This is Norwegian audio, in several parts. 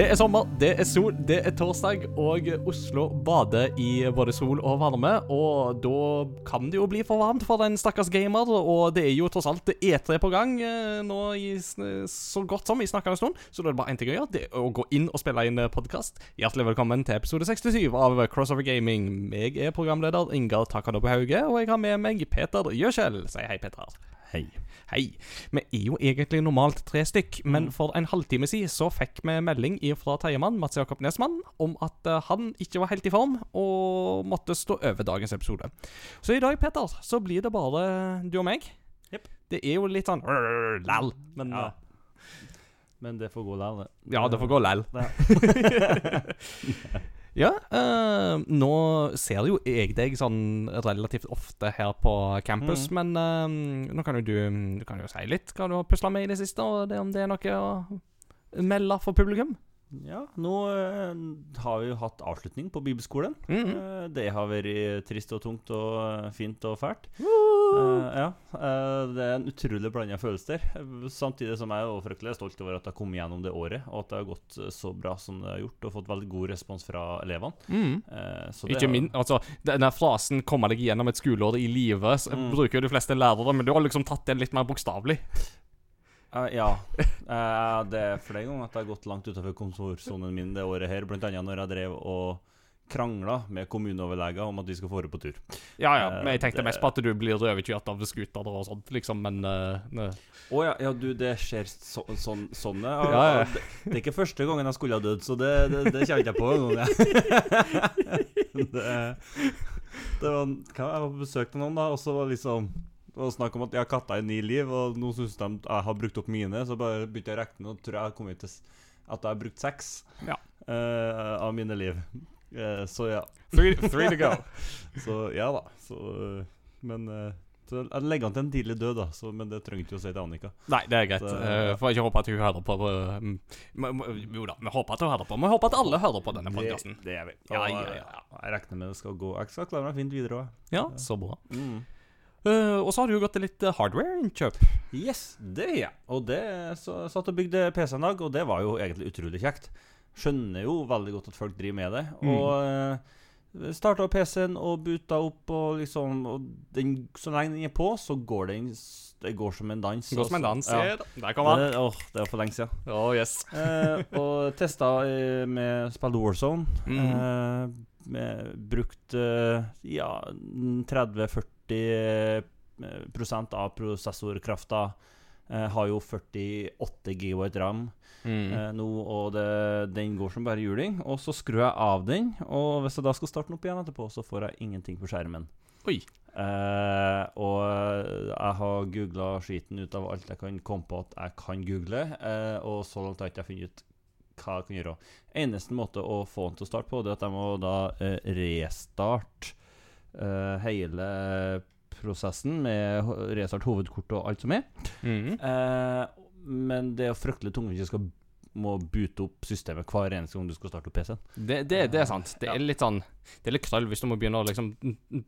Det er sommer, det er sol, det er torsdag, og Oslo bader i både sol og varme. Og da kan det jo bli for varmt for den stakkars gamer, og det er jo tross alt E3 på gang eh, nå i så godt som i snakkende stund. Så da er det bare én ting å gjøre, det er å gå inn og spille inn podkast. Hjertelig velkommen til episode 67 av Crossover Gaming. Jeg er programleder Ingar Takanobu Hauge, og jeg har med meg Peter Gjøkjell. Si hei, Peter. Hei. Hei. Vi er jo egentlig normalt tre stykk, men for en halvtime siden så fikk vi melding fra tredjemann, Mats Jakob Nesmann, om at eh, han ikke var helt i form og måtte stå over dagens episode. Så i dag, Peter, så blir det bare du og meg. Yep. Det er jo litt sånn «Rrr, lall, men Ja. eh, Men det får gå likevel, det. ja, det får gå lall. Ja. Eh, nå ser jo jeg deg sånn relativt ofte her på campus, men øh, nå kan jo du, du kan jo si litt hva du har pusla med i det siste, og det, om det er noe å melde for publikum. Ja, nå eh, har vi jo hatt avslutning på bibelskolen. Mhm. Eh, det har vært trist og tungt og eh, fint og fælt. Uh, ja, det er en utrolig blanda følelser. der. Samtidig som jeg er også fryktelig stolt over at jeg kommet gjennom det året, og at det har gått så bra som det har gjort, og fått veldig god respons fra elevene. Mm. Uh, så det Ikke min, altså Denne frasen 'komme deg gjennom et skoleår i live' Mm. bruker jo de fleste lærere, men du har liksom tatt det litt mer bokstavelig. Eh, ja. Uh, det er flere ganger at jeg har gått langt utenfor kontorsonen min det året her, blant annet når jeg drev og krangla med kommuneoverleger om at vi skal få det på tur. Ja, ja, Eh, men jeg tenkte det- mest på at du blir røverkjørt av skuter og sånt, liksom, men Å. Å ja, ja, du, det skjer så, sånn, sånn ja. Ja. Det, det er ikke første gangen jeg skulle ha dødd, så det, det, det kjenner jeg på engang. det, det var hva, Jeg var på besøk til noen, da, og så var liksom var snakk om at jeg har katta i ni liv, og nå syns de jeg har brukt opp mine. Så bare begynte jeg å regne, og tror jeg har kommet til at jeg har brukt seks Ja. uh, av mine liv. Uh, så ja. Three, three to go. Så ja da. Så, men eh, så jeg legger an til en tidlig død, da. Så, men det trenger ikke å si til Annika. Nei, det er greit. Så, uh, får ikke håpe at hun hører på mm, Jo da, vi håper at hun hører på. Vi håper at alle hører på denne podkasten. Det, det er vi. Ja, ja, ja. Jeg regner med det skal gå Jeg skal klare meg fint videre òg. Ja, så bra. Mm. Eh, og så har du jo gått til litt eh, hardware-innkjøp. Yes, det er jeg. Og det så, satt og bygde PC en dag, og det var jo egentlig utrolig kjekt. Skjønner jo veldig godt at folk driver med det. Mm. Og uh, starta PC-en og buta opp, og liksom og den, Så lenge den er på, så går den Det går som en dans. Går som en dans. Ja. Der kom han. Det, åh, det var for lenge siden. Oh, yes. uh, og testa eh, med spill Warzone. Mm. Uh, med brukt eh, ja 30-40 prosent av prosessorkrafta. Eh, har jo 48 gigabyte ram Mm. eh, nå, og det, den går som bare juling. Og så skrur jeg av den, og hvis jeg da skal starte den opp igjen etterpå, så får jeg ingenting på skjermen. Oi. Eh, og jeg har googla skiten ut av alt jeg kan komme på at jeg kan google, eh, og så langt har jeg ikke funnet ut hva jeg kan gjøre. Eneste måte å få den til å starte på, det er at jeg må da eh, restarte eh, hele prosessen med restart hovedkort og alt som er. Mm. Uh, men det er fryktelig tungt hvis du skal må boote opp systemet hver eneste gang du skal starte opp PC-en. Det, det, det er sant. Det Ja. er litt sånn Det er litt krøll hvis du må begynne å liksom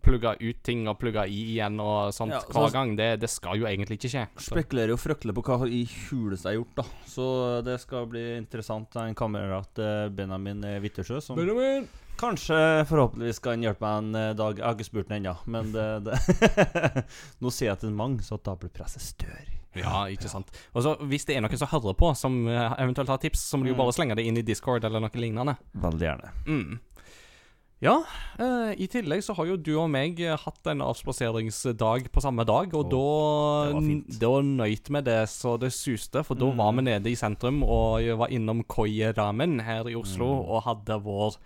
plugge ut ting og plugge i igjen og sånt Ja, hver så- gang. Det, det skal jo egentlig ikke skje. Så- Spekulerer jo fryktelig på hva i huleste jeg har gjort, da. Så det skal bli interessant. En kamerat eh, Benjamin eh, Wittersjø som Benjamin! kanskje forhåpentligvis kan hjelpe meg en eh, dag. Jeg har ikke spurt ham ennå, men det, det Nå sier jeg til mange, så da blir presset større. Ja, ikke sant. Og så Hvis det er noen som hører på, som eh, eventuelt har tips, så må de jo Mm. bare slenge det inn i Discord eller noe lignende. Veldig gjerne. Mm. Ja, eh, i tillegg så har jo du og meg eh, hatt en avspaseringsdag på samme dag, og var da, da nøyt vi det så det suste, for da Mm. var vi nede i sentrum og jeg var innom Koi Ramen her i Oslo Mm. og hadde vår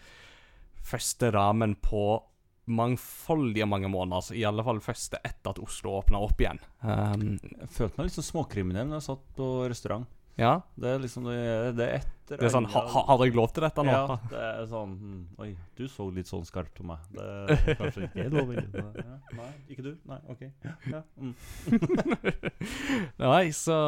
første ramen på mangfoldige mange måneder. I alle fall første etter at Oslo åpna opp igjen. Um, Jeg følte meg litt sånn småkriminell når jeg satt på restaurant. ja, Det er liksom Det, det er etter det er sånn ha, ha, Har jeg lov til dette nå? Ja, det er sånn hm, Oi, du så litt sånn skarpt på meg. Det er kanskje ikke lov. Ja, nei, ikke du? Nei, OK. Ja, mm. Nei, så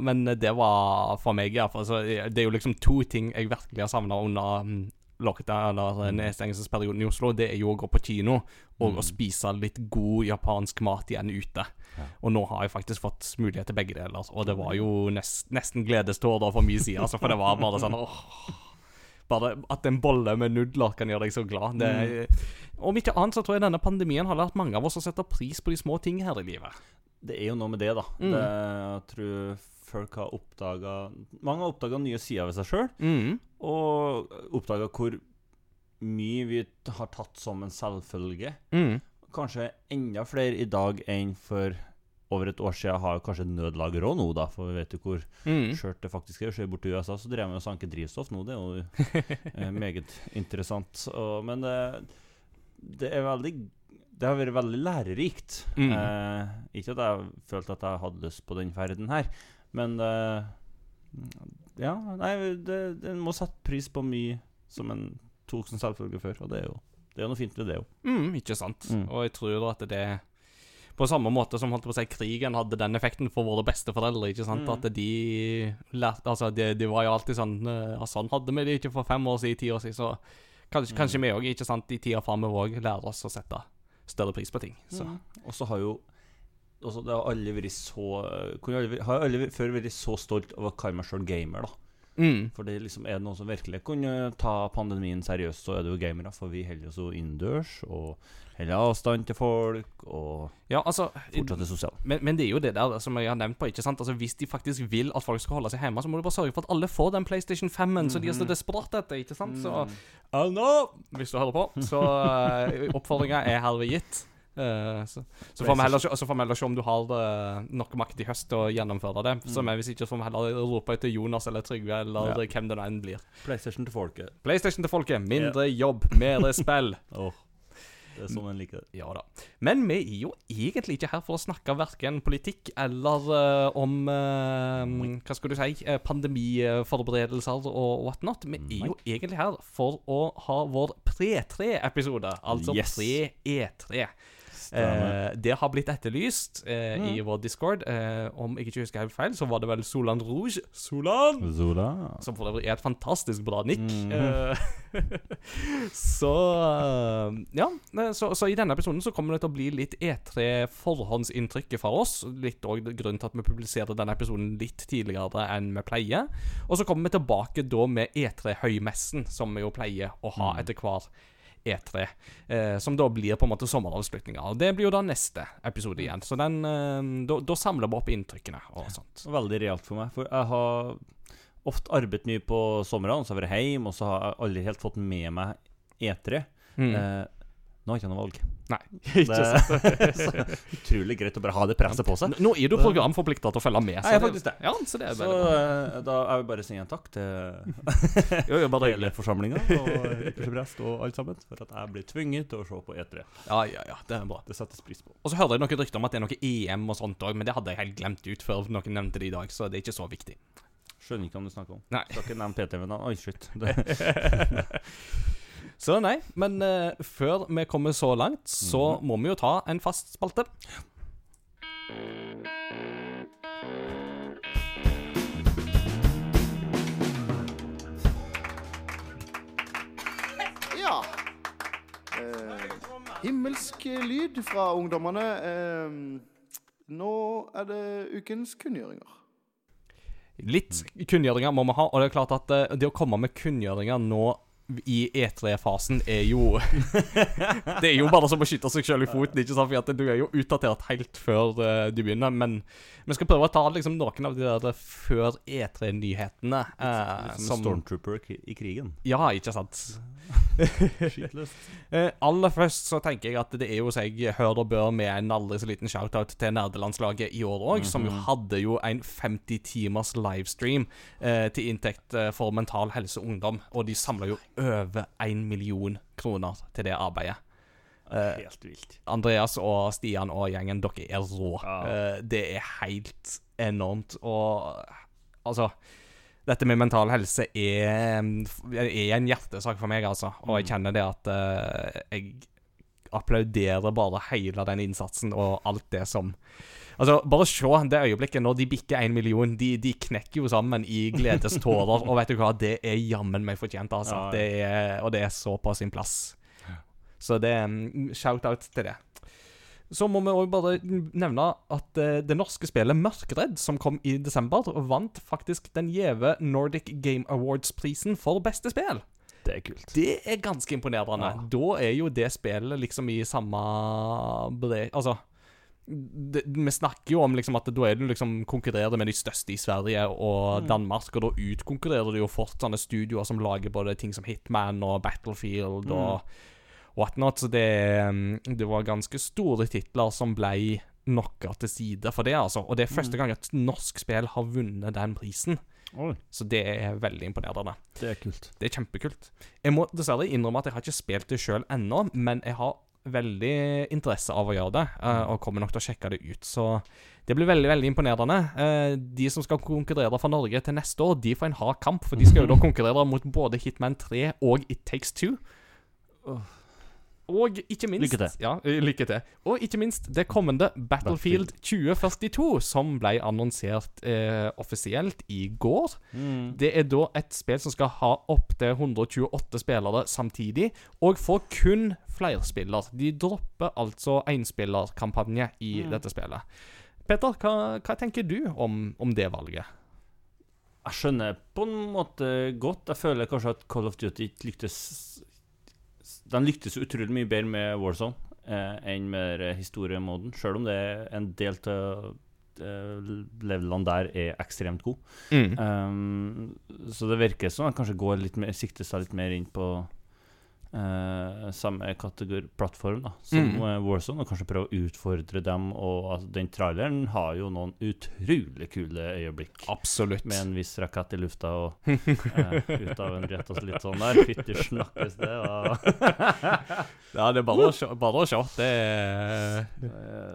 Men det var for meg, iallfall. Så det er jo liksom to ting jeg virkelig har savna under mm, lockdown eller nedstengelsesperioden i Oslo. Det er jo å gå på kino og å Mm. spise litt god japansk mat igjen ute. Ja. Og nå har jeg faktisk fått mulighet til begge deler. Og det var jo nest, nesten gledestår da fra min side, altså, for det var bare sånn åh, bare at en bolle med nudler kan gjøre deg så glad. Det, Om ikke annet så tror jeg denne pandemien har lært mange av oss å sette pris på de små ting her i livet. Det er jo noe med det, da. Mm. Det, jeg tror folk har oppdaga Mange har oppdaga nye sider ved seg sjøl, Mm. og oppdaga hvor mye vi har tatt som en selvfølge. Mm. Kanskje enda flere i dag enn for over et år siden har kanskje nødlager òg nå, da, for vi vet jo hvor Mm. skjørt det faktisk er. Ser i USA, så drev vi og sanker drivstoff nå. Det er jo eh, meget interessant. Og, men det, det er veldig Det har vært veldig lærerikt. Mm. Eh, ikke at jeg følte at jeg hadde lyst på den ferden her, men uh, Ja, nei, det, det må sette pris på mye som en tok som selvfølge før, og det er jo det er noe fint ved det òg. Mm, ikke sant. Mm. Og jeg tror at det På samme måte som holdt på å si krigen hadde den effekten for våre besteforeldre. ikke sant? Mm. At de lærte Altså, de, de var jo alltid sånn eh, ja, Sånn hadde vi det ikke for fem år siden, ti år siden, så kanskje, Mm. kanskje vi òg, ikke sant, i tida framover òg lærer oss å sette større pris på ting. Så. Mm. Og så har jo også, Det har aldri vært så aldri, Har aldri før vært så stolt over å kalle meg sjøl gamer, da. Mm. For det liksom er det noen som virkelig kunne ta pandemien seriøst, så er det jo gamere. For vi holder oss jo innendørs og holder avstand til folk og Ja, altså fortsatt er sosiale. men, men det er jo det der som jeg har nevnt på. ikke sant? Altså Hvis de faktisk vil at folk skal holde seg hjemme, så må du bare sørge for at alle får den PlayStation 5-en som de er så desperat desperate etter. ikke sant? Så Mm. Hvis du hører på, så uh, oppfordringa er herved gitt. Eh, så, så, får vi heller, se- så får vi heller se om du har uh, nok makt i høst til å gjennomføre det. Så Mm. men Hvis ikke så får vi heller rope etter Jonas eller Trygve eller Ja. hvem det nå enn blir. PlayStation til folket. PlayStation til folket. Mindre jobb, mer spill. Åh, det er sånn en liker det. Ja da. Men vi er jo egentlig ikke her for å snakke verken politikk eller uh, om uh, Hva skal du si? Uh, pandemiforberedelser og whatnot. Vi er jo egentlig her for å ha vår pre-3-episode. Altså Yes. pre-E3. Stemmer. Eh, det har blitt etterlyst eh, i Mm. vår discord. Eh, om jeg ikke husker helt feil, så var det vel Solan Rouge Solan! Zola. Som for øvrig er et fantastisk bra nikk. Eh, så Ja. Så, så i denne episoden så kommer det til å bli litt E3-forhåndsinntrykket fra oss. Litt òg grunnen til at vi publiserer denne episoden litt tidligere enn vi pleier. Og så kommer vi tilbake da med E3-høymessen, som vi jo pleier å ha Mm. etter hver E3. Eh, som da blir på en måte sommeravslutninga. Og det blir jo da neste episode igjen. Så den eh, da, da samler vi opp inntrykkene og sånt. Veldig realt for meg. For jeg har ofte arbeidet mye på somrene, så har jeg vært hjemme, og så har jeg aldri helt fått med meg E3. Mm. Eh, nå har jeg ikke noe valg. Nei, ikke. Det sant. utrolig greit å bare ha det presset på seg. Nå er du programforplikta til å følge med. Jeg er faktisk det. Ja, så det er Så eh, da jeg vil bare si en takk til Jo, jo, bare hele forsamlinga og ypperste og alt sammen, for at jeg blir tvunget til å se på E3. Ja, ja, ja, det er bra. Det settes pris på. Og så hørte jeg noen rykter om at det er noe EM og sånt òg, men det hadde jeg helt glemt ut før noen nevnte det i dag, så det er ikke så viktig. Skjønner ikke hva du snakker om. Nei. Skal ikke nevne PTV-en. Oi, shit. Så nei, men uh, før vi kommer så langt, så Mhm. må vi jo ta en fast spalte. Ja. Eh, himmelsk lyd fra ungdommene. Eh, nå er det ukens kunngjøringer. Litt kunngjøringer må vi ha, og det er klart at eh, det å komme med kunngjøringer nå i E3-fasen er jo Det er jo bare som å skyte seg sjøl i foten, ikke sant? For du er jo utdatert helt før uh, du begynner. Men vi skal prøve å ta liksom noen av de der før E3-nyhetene. Uh, som stormtrooper i i krigen. Ja, ikke sant? Skitløst. Eh, aller først så tenker jeg at det er jo seg hør og bør med en aldri så liten shoutout til nerdelandslaget i år òg, som jo Mhm. hadde jo en 50 timers livestream eh, til inntekt eh, for Mental Helse Ungdom, og de samla jo over én million kroner til det arbeidet. Eh, Helt vilt. Andreas og Stian og gjengen, dere er rå. Ja. Eh, det er helt enormt. Og altså Dette med mental helse er, er en hjertesak for meg, altså. Og jeg Mm. kjenner det at uh, jeg applauderer bare hele den innsatsen og alt det som Altså, Bare se det øyeblikket når de bikker én million. De, de knekker jo sammen i gledestårer. og vet du hva, det er jammen meg fortjent, altså. Ja, ja. Det er, og det er så på sin plass. Så det shout-out til det. Så må vi òg bare nevne at eh, det norske spillet Mørkredd, som kom i desember, vant faktisk den gjeve Nordic Game Awards-prisen for beste spill. Det er kult. Det er ganske imponerende. Ja. Da er jo det spillet liksom i samme bre... Altså det, Vi snakker jo om liksom at da er du liksom konkurrerer med de største i Sverige og Mm. Danmark, og da utkonkurrerer du jo fort sånne studioer som lager både ting som Hitman og Battlefield og whatnot. Så det, um, det var ganske store titler som ble knocka til side for det, altså. Og det er første gang et norsk spill har vunnet den prisen. Oi, Så det er veldig imponerende. det er kult. Det er kjempekult. Jeg må dessverre innrømme at jeg har ikke spilt det sjøl ennå, men jeg har veldig interesse av å gjøre det, eh, og kommer nok til å sjekke det ut. Så det blir veldig veldig imponerende. Eh, de som skal konkurrere for Norge til neste år, de får en hard kamp, for de skal jo da konkurrere mot både Hitman 3 og It Takes Two. Og ikke minst Lykke til. Ja, lykke til. Og ikke minst det kommende Battlefield 2042, som ble annonsert eh, offisielt i går. Mm. Det er da et spill som skal ha opptil 128 spillere samtidig, og får kun flerspiller. De dropper altså énspillerkampanje i Mm. dette spillet. Peter, hva, hva tenker du om, om det valget? Jeg skjønner på en måte godt. Jeg føler kanskje at Call of Duty ikke lyktes De lyktes utrolig mye bedre med Warzone eh, enn med den historiemoden, sjøl om det er en del av eh, levelene der er ekstremt gode. Mm. Um, så det virker som han kanskje går litt mer, sikter seg litt mer inn på eh, samme kategori plattform da, som Mm. eh, Warzone, og kanskje prøve å utfordre dem. Og altså, den traileren har jo noen utrolig kule øyeblikk. Absolutt. Med en viss rakett i lufta og uh, ut av en jet og litt sånn der. Fytti snakkes det. Ja, det er bare å se. Bare å se. Det er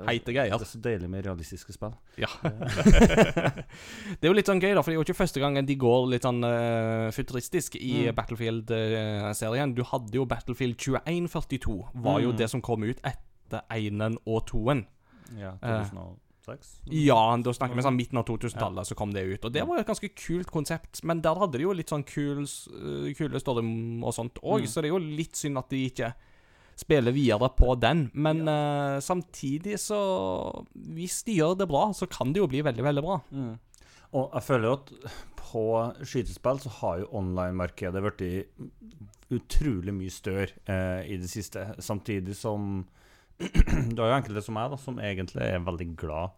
heite greier. Det er så deilig med realistiske spill. Ja. det er jo litt sånn gøy, da, for det er jo ikke første gangen de går litt sånn futuristisk i Mm. Battlefield-serien. Du hadde jo Battlefield 2142, var jo Mm. det som kom ut etter einen og toen. Ja, Eh. 2006. Ja, da snakker vi sånn midten av 2000-tallet, så kom det ut. Og det var jo et ganske kult konsept, men der hadde de jo litt sånn kul, eh, kule story og sånt òg, Mm. så det er jo litt synd at de ikke spiller videre på den. Men eh, samtidig så Hvis de gjør det bra, så kan det jo bli veldig, veldig bra. Mm. Og jeg føler jo at på skytespill så har jo online-markedet blitt utrolig mye større eh, i det siste. Samtidig som du har jo enkelte som meg, da, som egentlig er veldig glad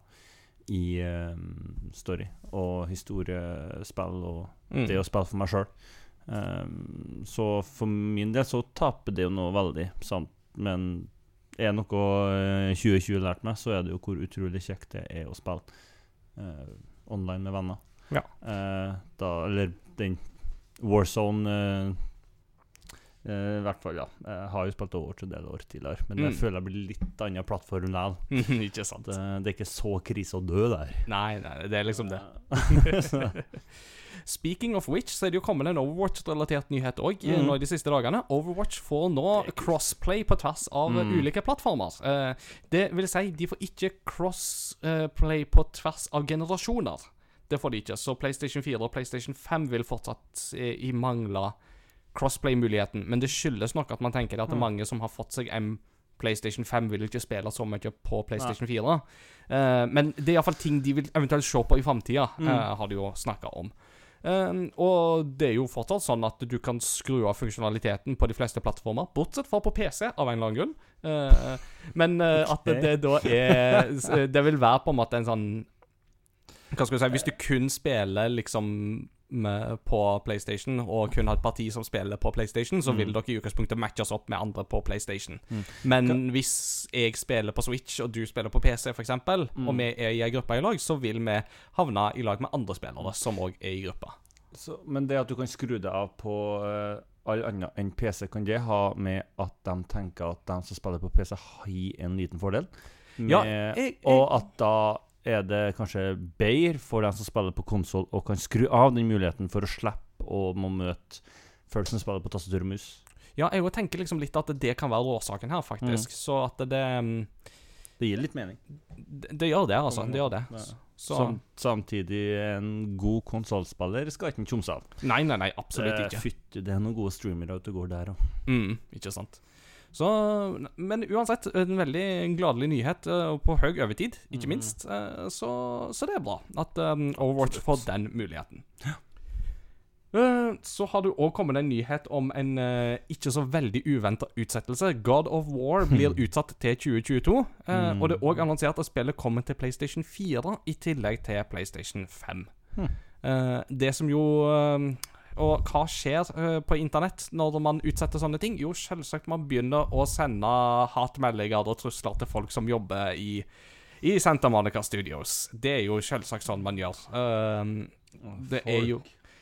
i eh, story og historiespill og Mm. det å spille for meg sjøl. så for min del så taper det jo noe veldig, sant? men er noe eh, 2020 lært meg, så er det jo hvor utrolig kjekt det er å spille eh, online med venner. Ja. Eh, da, eller den Warzone eh, eh, I hvert fall, ja. Jeg har jo spilt Overwatch en del år tidligere, men jeg Mm. føler jeg blir litt annen plattform likevel. ikke sant? Det, det er ikke så krise å dø der. Nei, nei, det er liksom det. Eh, Speaking of which, så er det jo kommet en Overwatch-relatert nyhet òg Mm. nå i de siste dagene. Overwatch får nå crossplay på tvers av Mm. ulike plattformer. Eh, det vil si, de får ikke crossplay på tvers av generasjoner. Det får de ikke. Så PlayStation 4 og PlayStation 5 vil fortsatt eh, i mangle crossplay-muligheten. Men det skyldes nok at man tenker at det er Mm. mange som har fått seg en PlayStation 5 vil ikke spille så mye på PlayStation 4. Uh, men det er iallfall ting de vil eventuelt se på i framtida, Mm. eh, har de jo snakka om. Um, og det er jo fortsatt sånn at du kan skru av funksjonaliteten på de fleste plattformer, bortsett fra på PC, av en eller annen grunn. Uh, men eh, at det, det da er Det vil være på en måte en sånn Hva skal du si Hvis du kun spiller liksom på PlayStation, og kun har et parti som spiller på PlayStation, så vil Mm. dere i utgangspunktet matches opp med andre på PlayStation. Mm. Men hvis jeg spiller på Switch, og du spiller på PC, f.eks., Mm. og vi er i ei gruppe i lag, så vil vi havne i lag med andre spillere som òg er i gruppa. Så, men det at du kan skru deg av på uh, all annet enn PC, kan det ha med at de tenker at de som spiller på PC, har en liten fordel? Med, Ja, jeg- jeg- og at da er det kanskje bedre for dem som spiller på konsoll, og kan skru av den muligheten for å slippe å må møte folk som spiller på tastatur og mus. Ja, jeg òg tenker liksom litt at det kan være årsaken her, Mm. faktisk. Så at det mm, Det gir litt mening. det, det gjør det, altså. Det gjør det. Ja. Så Sam, samtidig, en god konsollspiller skal ikke kimse av. Nei, nei, nei, absolutt Eh, ikke. Fytti, det er noen gode streamere ute og går der òg. Mm, ikke sant. Så, men uansett, en veldig gladelig nyhet eh, på høy overtid, ikke mm. minst. Eh, Så, så det er bra at um, Overwatch får den muligheten. Så har det òg kommet en nyhet om en uh, ikke så veldig uventa utsettelse. God of War blir utsatt til 2022. Uh, mm. Og det er òg annonsert at spillet kommer til PlayStation 4 i tillegg til PlayStation 5. Hmm. Uh, det som jo Og hva skjer eh, på internett når man utsetter sånne ting? Jo, selvsagt man begynner å sende hatmeldinger og trusler til folk som jobber i, i Santa Monica Studios. Det er jo selvsagt sånn man gjør. Uh, det er jo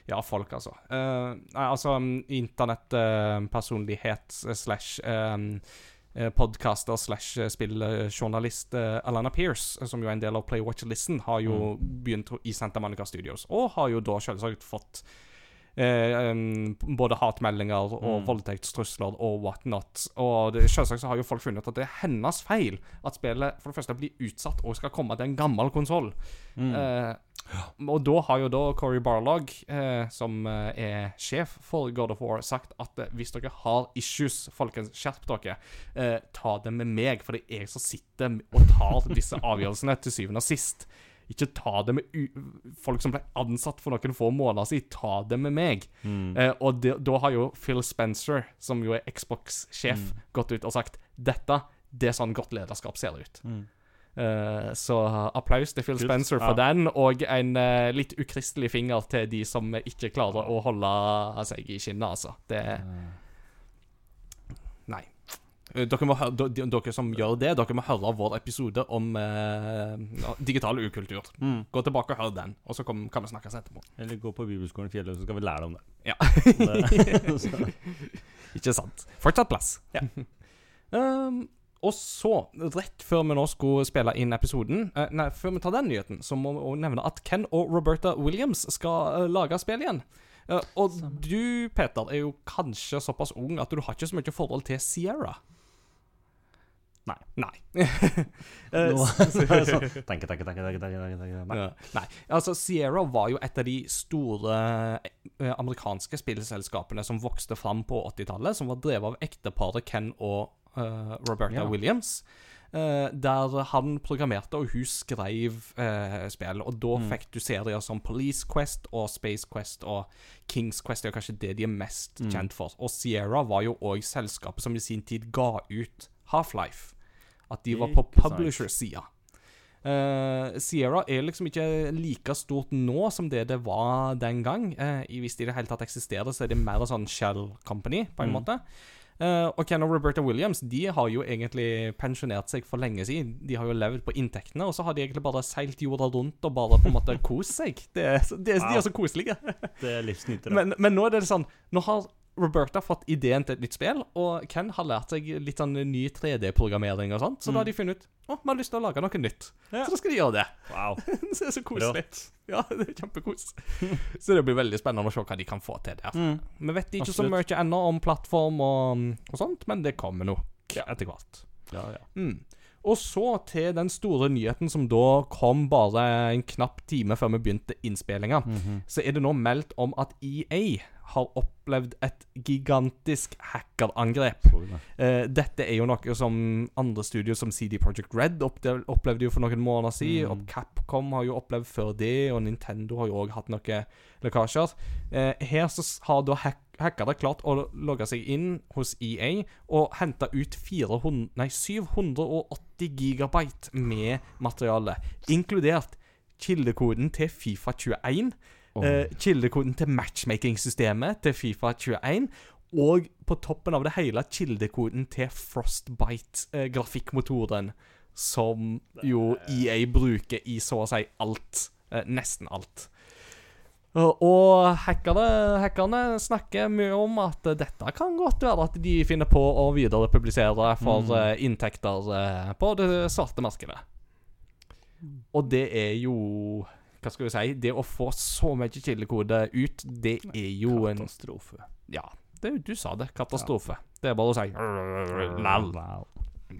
Ja, folk, altså. Eh, nei, altså um, internettpersonlighet slash um, podcaster slash eh, spilljournalist uh, Alana Pierce, eh, som jo er en del av Play Watch Listen, har jo begynt i Santa Monica Studios, og har jo da selvsagt fått eh, både hatmeldinger og Mm. voldtektstrusler og whatnot. Og det, selvsagt så har jo folk funnet ut at det er hennes feil at spillet for det første blir utsatt og skal komme til en gammel konsoll. Mm. Eh, og da har jo da Corey Barlog, eh, som eh, er sjef for God of War, sagt at eh, hvis dere har issues, folkens, skjerp dere. Eh, ta det med meg, for det er jeg som sitter og tar disse avgjørelsene til syvende og sist. Ikke ta det med folk som ble ansatt for noen få måneder siden. Ta det med meg. Mm. Eh, og det, da har jo Phil Spencer, som jo er Xbox-sjef, Mm. gått ut og sagt dette, det er sånn godt lederskap ser ut. Mm. Eh, så applaus til Phil Kult. Spencer for Ja. den, og en eh, litt ukristelig finger til de som ikke klarer å holde seg i skinnet, altså. Det Nei. Eh, Dere, må dere som gjør det, dere må høre vår episode om eh, digital ukultur. Mm. Gå tilbake og hør den, og så kom, kan vi snakkes etterpå. Eller gå på bibelskolen i fjellet, så skal vi lære om det. Ja. det. Ikke sant. Fortsatt plass. Ja. um, og så, rett før vi nå skulle spille inn episoden eh, Nei, før vi tar den nyheten, så må vi nevne at Ken og Roberta Williams skal eh, lage spill igjen. Eh, og du, Peter, er jo kanskje såpass ung at du har ikke så mye forhold til Sierra. Nei. Nei. Eh. Tenke, tenke, tenke, tenke. Nei. Altså, Sierra var jo et av de store eh, amerikanske spillselskapene som vokste fram på 80-tallet, som var drevet av ekteparet Ken og eh, Roberta Ja. Williams. eh, der han programmerte, og hun skrev eh, spill. Og da Mm. fikk du serier som Police Quest og Space Quest og Kings Quest. Det er kanskje det de er mest Mm. kjent for. Og Sierra var jo òg selskapet som i sin tid ga ut Half-Life. At de var på publisher-sida. Uh, Sierra er liksom ikke like stort nå som det det var den gang. Uh, hvis det i det hele tatt eksisterer, så er det mer sånn shell company, på en Mm. måte. Uh, og Ken og Roberta Williams de har jo egentlig pensjonert seg for lenge siden. De har jo levd på inntektene, og så har de egentlig bare seilt jorda rundt og bare på en måte kost seg. Det det er, De er så koselige. Det er livsnytere. Men, men nå er det sånn Nå har Roberta har fått ideen til et nytt spill, og Ken har lært seg litt sånn ny 3D-programmering og sånt, så da har de funnet ut å, vi har lyst til å lage noe nytt. Ja. Så da skal de gjøre det. Wow. Så det er så koselig. Ja, det er kjempekos. så det blir veldig spennende å se hva de kan få til der. Mm. Vi vet ikke Absolutt. så mye ennå om plattform og, og sånt, men det kommer nok Ja. etter hvert. Ja, ja. Mm. Og så til den store nyheten som da kom bare en knapp time før vi begynte innspillinga. Mhm. Så er det nå meldt om at EA har opplevd et gigantisk hackerangrep. Eh, dette er jo noe som andre studier som CD Projekt Red opplevde, jo for noen måneder siden. Mm. Capcom har jo opplevd før det, og Nintendo har jo òg hatt noen lekkasjer. Eh, her så har da hack hackere klart å logge seg inn hos EA og hente ut 400, nei, 780 gigabyte med materiale, inkludert kildekoden til Fifa 21. Eh, kildekoden til matchmaking-systemet til Fifa 21. Og på toppen av det hele kildekoden til Frostbite-grafikkmotoren. som jo EA bruker i så å si alt. Eh, nesten alt. Og- hackerne, hackerne snakker mye om at eh, dette kan godt være at de finner på å viderepublisere for Mm. eh, inntekter eh, på det svarte markedet. Og det er jo Hva skal vi si? Det å få så mye kildekode ut, det er jo en Katastrofe. Ja, det, du sa det. Katastrofe. Det er bare å si lal.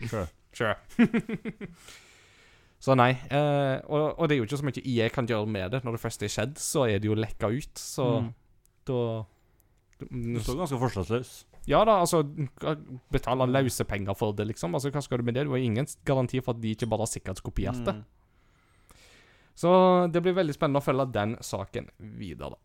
Sure. Sure. så nei. Eh, og, og det er jo ikke så mye IE kan gjøre med det. Når det først er skjedd, så er det jo lekka ut. Så Mm. da Du står ganske forsvarsløs. Ja da, altså Betale løse penger for det, liksom. Altså, Hva skal du med det? Du har ingen garanti for at de ikke bare har sikkerhetskopiert det. Mm. Så det blir veldig spennende å følge den saken videre.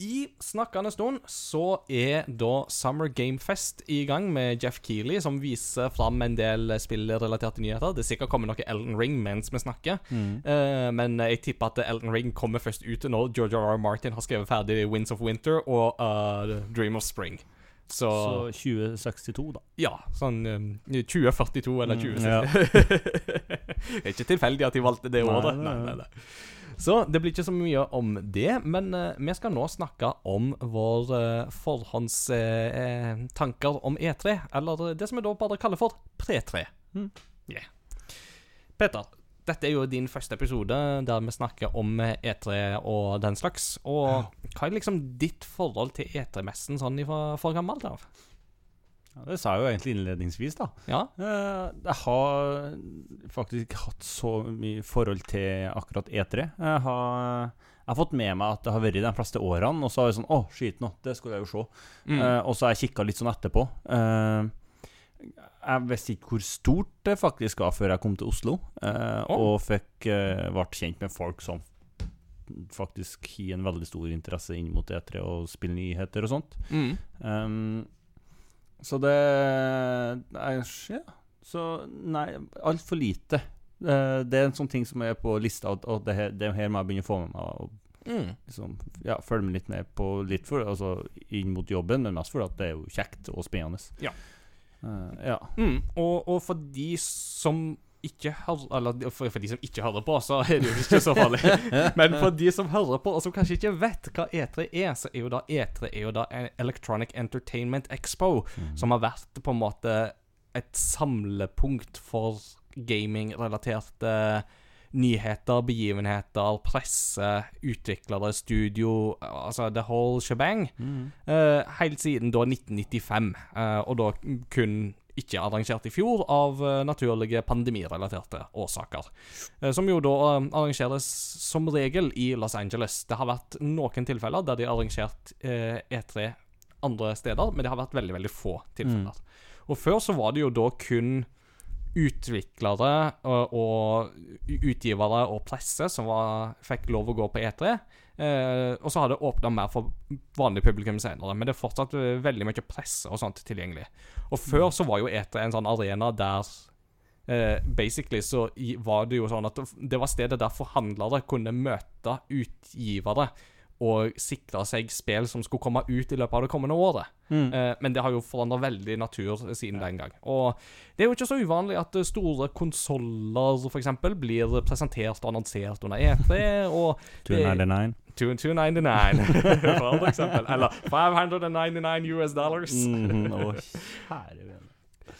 I snakkende stund så er da Summer Game Fest i gang med Jeff Keeley, som viser fram en del spillrelaterte nyheter. Det er sikkert kommet noe Elton Ring mens vi snakker, Eh, men jeg tipper at Elton Ring kommer først ut når George R. R. Martin har skrevet ferdig Winds of Winter og uh, Dream of Spring. Så, Så 2062, da. ja, sånn um, 2042 eller Mm, ja. det er ikke tilfeldig at de valgte det året. nei, Nei, nei. Så det blir ikke så mye om det, men uh, vi skal nå snakke om vår uh, forhåndstanker om E3, eller det som vi da bare kaller for pre-3. Mm. Yeah. Peter, dette er jo din første episode der vi snakker om eh, E3 og den slags. Og hva er liksom ditt forhold til E3-messen sånn fra for gammelt av? Ja, det sa jeg jo egentlig innledningsvis, da. Ja? Eh, Jeg har faktisk ikke hatt så mye forhold til akkurat E3. Jeg har, jeg har fått med meg at det har vært de fleste årene, og så har jeg sånn Å, skit nå, det skulle jeg jo se. Mm. Uh, og så har jeg kikka litt sånn etterpå. Eh, jeg visste ikke hvor stort det faktisk var før jeg kom til Oslo, eh, oh. og fikk eh, ble kjent med folk som faktisk har en veldig stor interesse inn mot E3 og spillnyheter og sånt. Mm. Um, så det er, Ja. Så nei, altfor lite. Uh, det er en sånn ting som er på lista, og, og det, her, det her må jeg begynne å få med meg. Og Mm. liksom, ja, følge med litt med på litt for, altså, inn mot jobben, men mest fordi det er jo kjekt og spennende. Ja. Eh, ja. Mm. Og, og for de som ikke hører Eller for, for de som ikke hører på, så er det jo ikke så farlig. Men for de som hører på, og som kanskje ikke vet hva E3 er, så er jo da E3 er jo da Electronic Entertainment Expo, som har vært på en måte et samlepunkt for gaming-relaterte nyheter, begivenheter, presse, utviklere, studio Altså the whole shebang. Mm. Uh, helt siden da 1995, uh, og da kun ikke arrangert i fjor av uh, naturlige pandemirelaterte årsaker. Eh, som jo da eh, arrangeres som regel i Los Angeles. Det har vært noen tilfeller der de har arrangert eh, E3 andre steder, men det har vært veldig, veldig få tilfeller. Og før så var det jo da kun utviklere og, og utgivere og presse som var, fikk lov å gå på E3. Eh, og så har det åpna mer for vanlig publikum senere, men det er fortsatt veldig mye presse og sånt tilgjengelig. Og før så var jo E3 en sånn arena der eh, Basically så var det jo sånn at det var stedet der forhandlere kunne møte utgivere og sikre seg spill som skulle komme ut i løpet av det kommende året. Mm. Eh, men det har jo forandra veldig natur siden den gang. Og det er jo ikke så uvanlig at eh, store konsoller f.eks. blir presentert og annonsert under E3, og 299. 299 for eksempel. Eller 599 US dollars. mm, Å, kjære venn.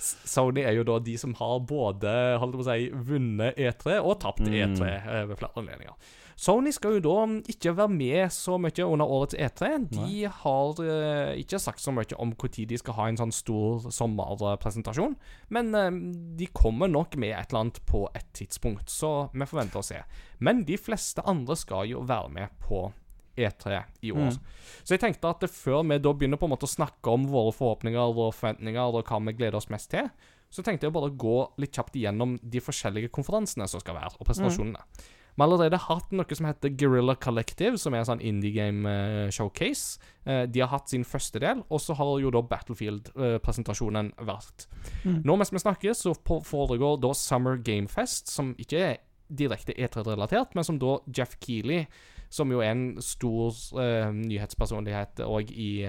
Sony er jo da de som har både holdt på å si, vunnet E3 og tapt Mm. E3 eh, ved flere anledninger. Sony skal jo da ikke være med så mye under årets E3. De har uh, ikke sagt så mye om når de skal ha en sånn stor sommerpresentasjon, men uh, de kommer nok med et eller annet på et tidspunkt, så vi forventer å se. Men de fleste andre skal jo være med på E3 i år. Så jeg tenkte at før vi da begynner på en måte å snakke om våre forhåpninger og forventninger og hva vi gleder oss mest til, så tenkte jeg bare å gå litt kjapt igjennom de forskjellige konferansene som skal være, og presentasjonene. Vi har allerede hatt noe som heter Guerrilla Collective, som er en sånn indie game eh, showcase. Eh, de har hatt sin første del, og så har jo da Battlefield-presentasjonen vært. Nå mens vi snakker, så foregår da Summer Game Fest, som ikke er direkte E3-relatert, men som da Jeff Keeley, som jo er en stor uh, nyhetspersonlighet òg i,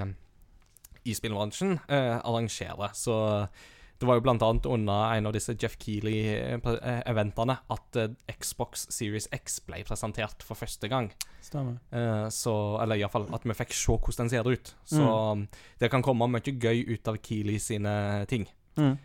i spillbransjen, uh, arrangerer. Så det var jo annet under en av disse Jeff Keeley-eventene at eh, Xbox Series X ble presentert for første gang. Stemmer. Eh, så, eller iallfall at vi fikk se hvordan den ser ut. Så det kan komme mye gøy ut av Keeley sine ting. Mm.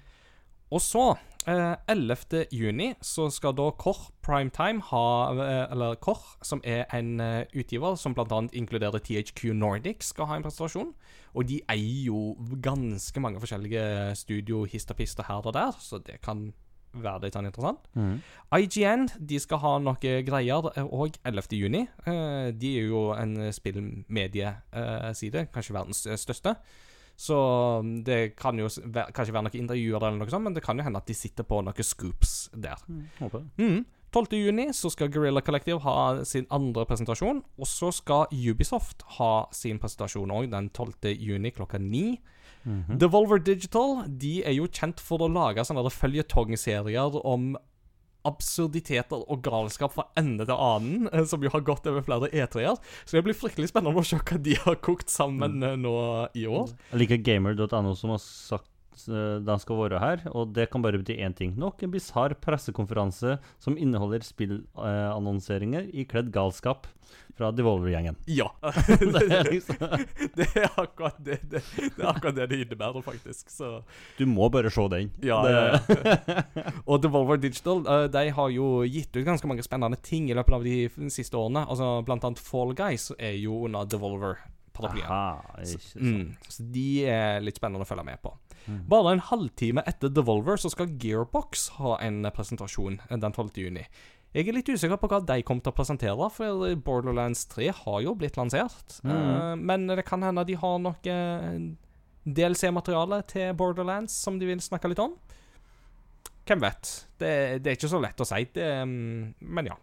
Og så, eh, 11. juni, så skal da Kor Primetime ha eh, Eller Kor, som er en eh, utgiver som bl.a. inkluderer THQ Nordic, skal ha en presentasjon. Og de eier jo ganske mange forskjellige studio histapister her og der, så det kan være litt sånn interessant. Mm. IGN de skal ha noe greier òg 11. juni. Eh, de er jo en spillmedieside, kanskje verdens eh, største. Så um, det kan jo kanskje være noen intervjuer eller noe sånt, men det kan jo hende at de sitter på noen scoops der. Håper det. Mm. 12.6 så skal Guerrilla Collective ha sin andre presentasjon. Og så skal Ubisoft ha sin presentasjon òg den 12.6 klokka 9. -hmm. Devolver Digital de er jo kjent for å lage sånne føljetong-serier om absurditeter og galskap fra ende til annen, eh, som jo har gått over flere E3-er. Så det blir fryktelig spennende å se hva de har kokt sammen eh, nå i år. Jeg liker gamer.no som har sagt de skal være her, og det kan bare bety én ting. Nok en bisarr pressekonferanse som inneholder spillannonseringer i kledd galskap fra Devolver-gjengen. Ja. Det er liksom- Det er akkurat det det, det, er akkurat det, det innebærer, faktisk. Så Du må bare se den. Ja, det, ja, Og Devolver Digital eh, de har jo gitt ut ganske mange spennende ting i løpet av de siste årene. Altså Blant annet Fall Guys er jo under Devolver-paraplyen. Aha, ikke. Mm, så de er litt spennende å følge med på. Mm. Bare en halvtime etter Devolver så skal Gearbox ha en presentasjon eh, den 12. juni. Jeg er litt usikker på hva de kommer til å presentere, for Borderlands 3 har jo blitt lansert. Mm. Eh, men det kan hende de har noe DLC-materiale til Borderlands som de vil snakke litt om. Hvem vet? Det, det er ikke så lett å si, det, mm, men ja.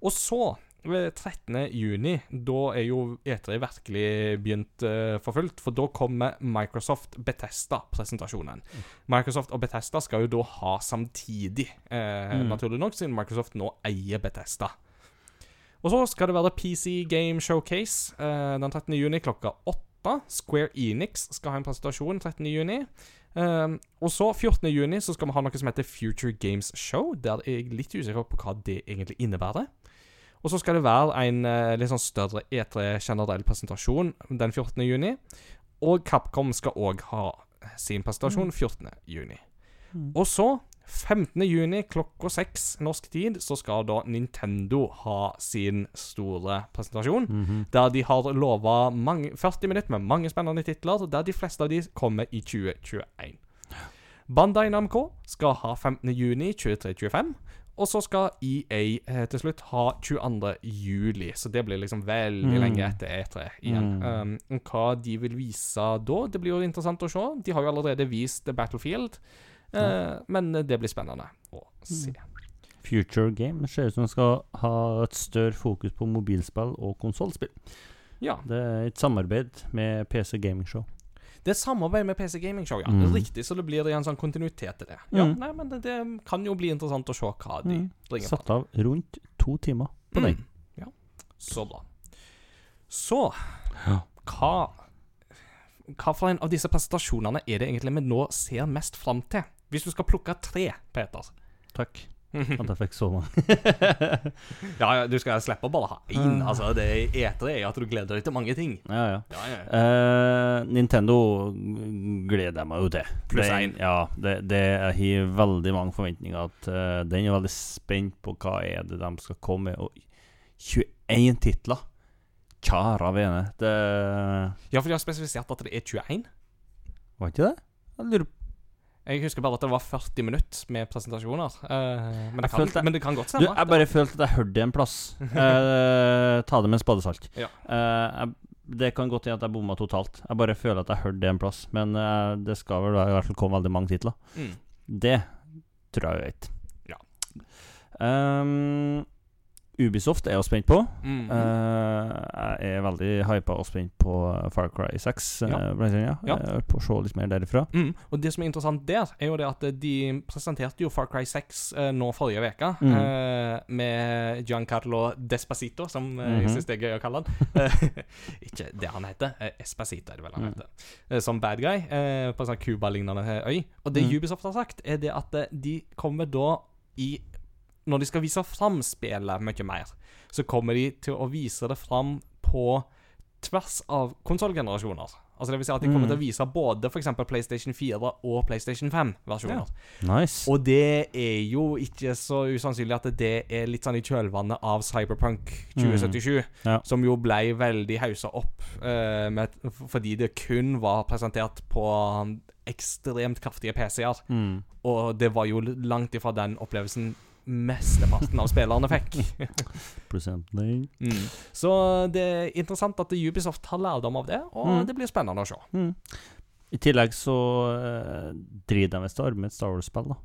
Og så, ved 13. juni, da er jo E3 virkelig begynt uh, for fullt. For da kommer Microsoft Betesta-presentasjonen. Microsoft og Betesta skal jo da ha samtidig, uh, Mm. naturlig nok, siden Microsoft nå eier Betesta. Og så skal det være PC Game Showcase uh, den 13. juni klokka 8. Square Enix skal ha en presentasjon 13. juni. Um, og så 14. juni så skal vi ha noe som heter Future Games Show. Der er jeg litt usikker på hva det egentlig innebærer. Og så skal det være en eh, litt sånn større E3 generell presentasjon den 14. juni. Og Capcom skal òg ha sin presentasjon 14. juni. Mm. Og så 15. juni klokka seks norsk tid så skal da Nintendo ha sin store presentasjon. Mhm. Der de har lova 40 minutter med mange spennende titler, der de fleste av de kommer i 2021. Bandai Namco skal ha 15. juni 23.25. Og så skal EA eh, til slutt ha 22. juli, så det blir liksom veldig Mm. lenge etter E3 igjen. Mm. Um, hva de vil vise da, det blir jo interessant å se. De har jo allerede vist Battlefield, eh, men det blir spennende å se. Future Game ser ut som skal ha et større fokus på mobilspill og konsollspill. Ja. Det er et samarbeid med PC Gaming Show. Det er samarbeid med PC Gaming Show, ja. Mm. Riktig, så det blir en sånn kontinuitet til det. Ja, Mm. nei, men det, det kan jo bli interessant å se hva de Mm. bringer Satt av rundt to timer på den. Mm. Ja, så bra. Så Ja. hva Hva for en av disse presentasjonene er det egentlig vi nå ser mest fram til? Hvis du skal plukke tre, Peter. Takk at jeg fikk så mange. ja, ja, du skal slippe å bare ha én. Mm. Altså, det etere er at du gleder deg til mange ting. ja, ja. Ja, ja. Eh, Nintendo gleder jeg meg jo til. Pluss én. Ja, det, det jeg har veldig mange forventninger. At Uh, Den er veldig spent på hva er det de skal komme med. Og 21 titler! Kjære vene. Det ja, for de har spesifisert at det er 21. Var ikke det? Jeg lurer på Jeg husker bare at det var 40 minutter med presentasjoner. Uh, men, det kan, jeg, men det kan godt Du, jeg bare følte at jeg hørte det en plass. Uh, ta det med en spadesalt. Ja. Uh, det kan godt hende at jeg bomma totalt. Jeg bare føler at jeg hørte det en plass. Men det skal vel i hvert fall komme veldig mange titler. Mm. Det tror jeg vet. Ja. Um, Ubisoft er jeg spent på. Mm. Eh, jeg er veldig hypa og spent på Far Cry 6. eh, Ja. Uh. Ja. Jeg er på å se litt mer derifra. Mm. Og det som er interessant der, er jo det at de presenterte jo Far Cry 6 eh, nå forrige uke, Mm. med Giancarlo Despacito, som -hmm. jeg Mhm. syns det er gøy å kalle han. Ikke det han heter, Espacito er det vel han Mm. heter. Som bad guy på en sånn Cuba-lignende øy. Og det Mm. Ubisoft har sagt, er det at de kommer da i Når de skal vise fram spillet mye mer, så kommer de til å vise det fram på tvers av konsollgenerasjoner. Altså det vil si at de kommer Mm. til å vise både for PlayStation 4 og PlayStation 5-versjoner. Nice. Og det er jo ikke så usannsynlig at det er litt sånn i kjølvannet av Cyberpunk 2077, Ja. som jo ble veldig haussa opp uh, med, fordi det kun var presentert på ekstremt kraftige PC-er. Mm. Og det var jo langt ifra den opplevelsen mesteparten av spillerne fikk. Mm. Så det er interessant at Ubisoft har lærdom av det, og Mm. det blir spennende å se. Mm. I tillegg så uh, driter de visst med et Star Wars-spill, da.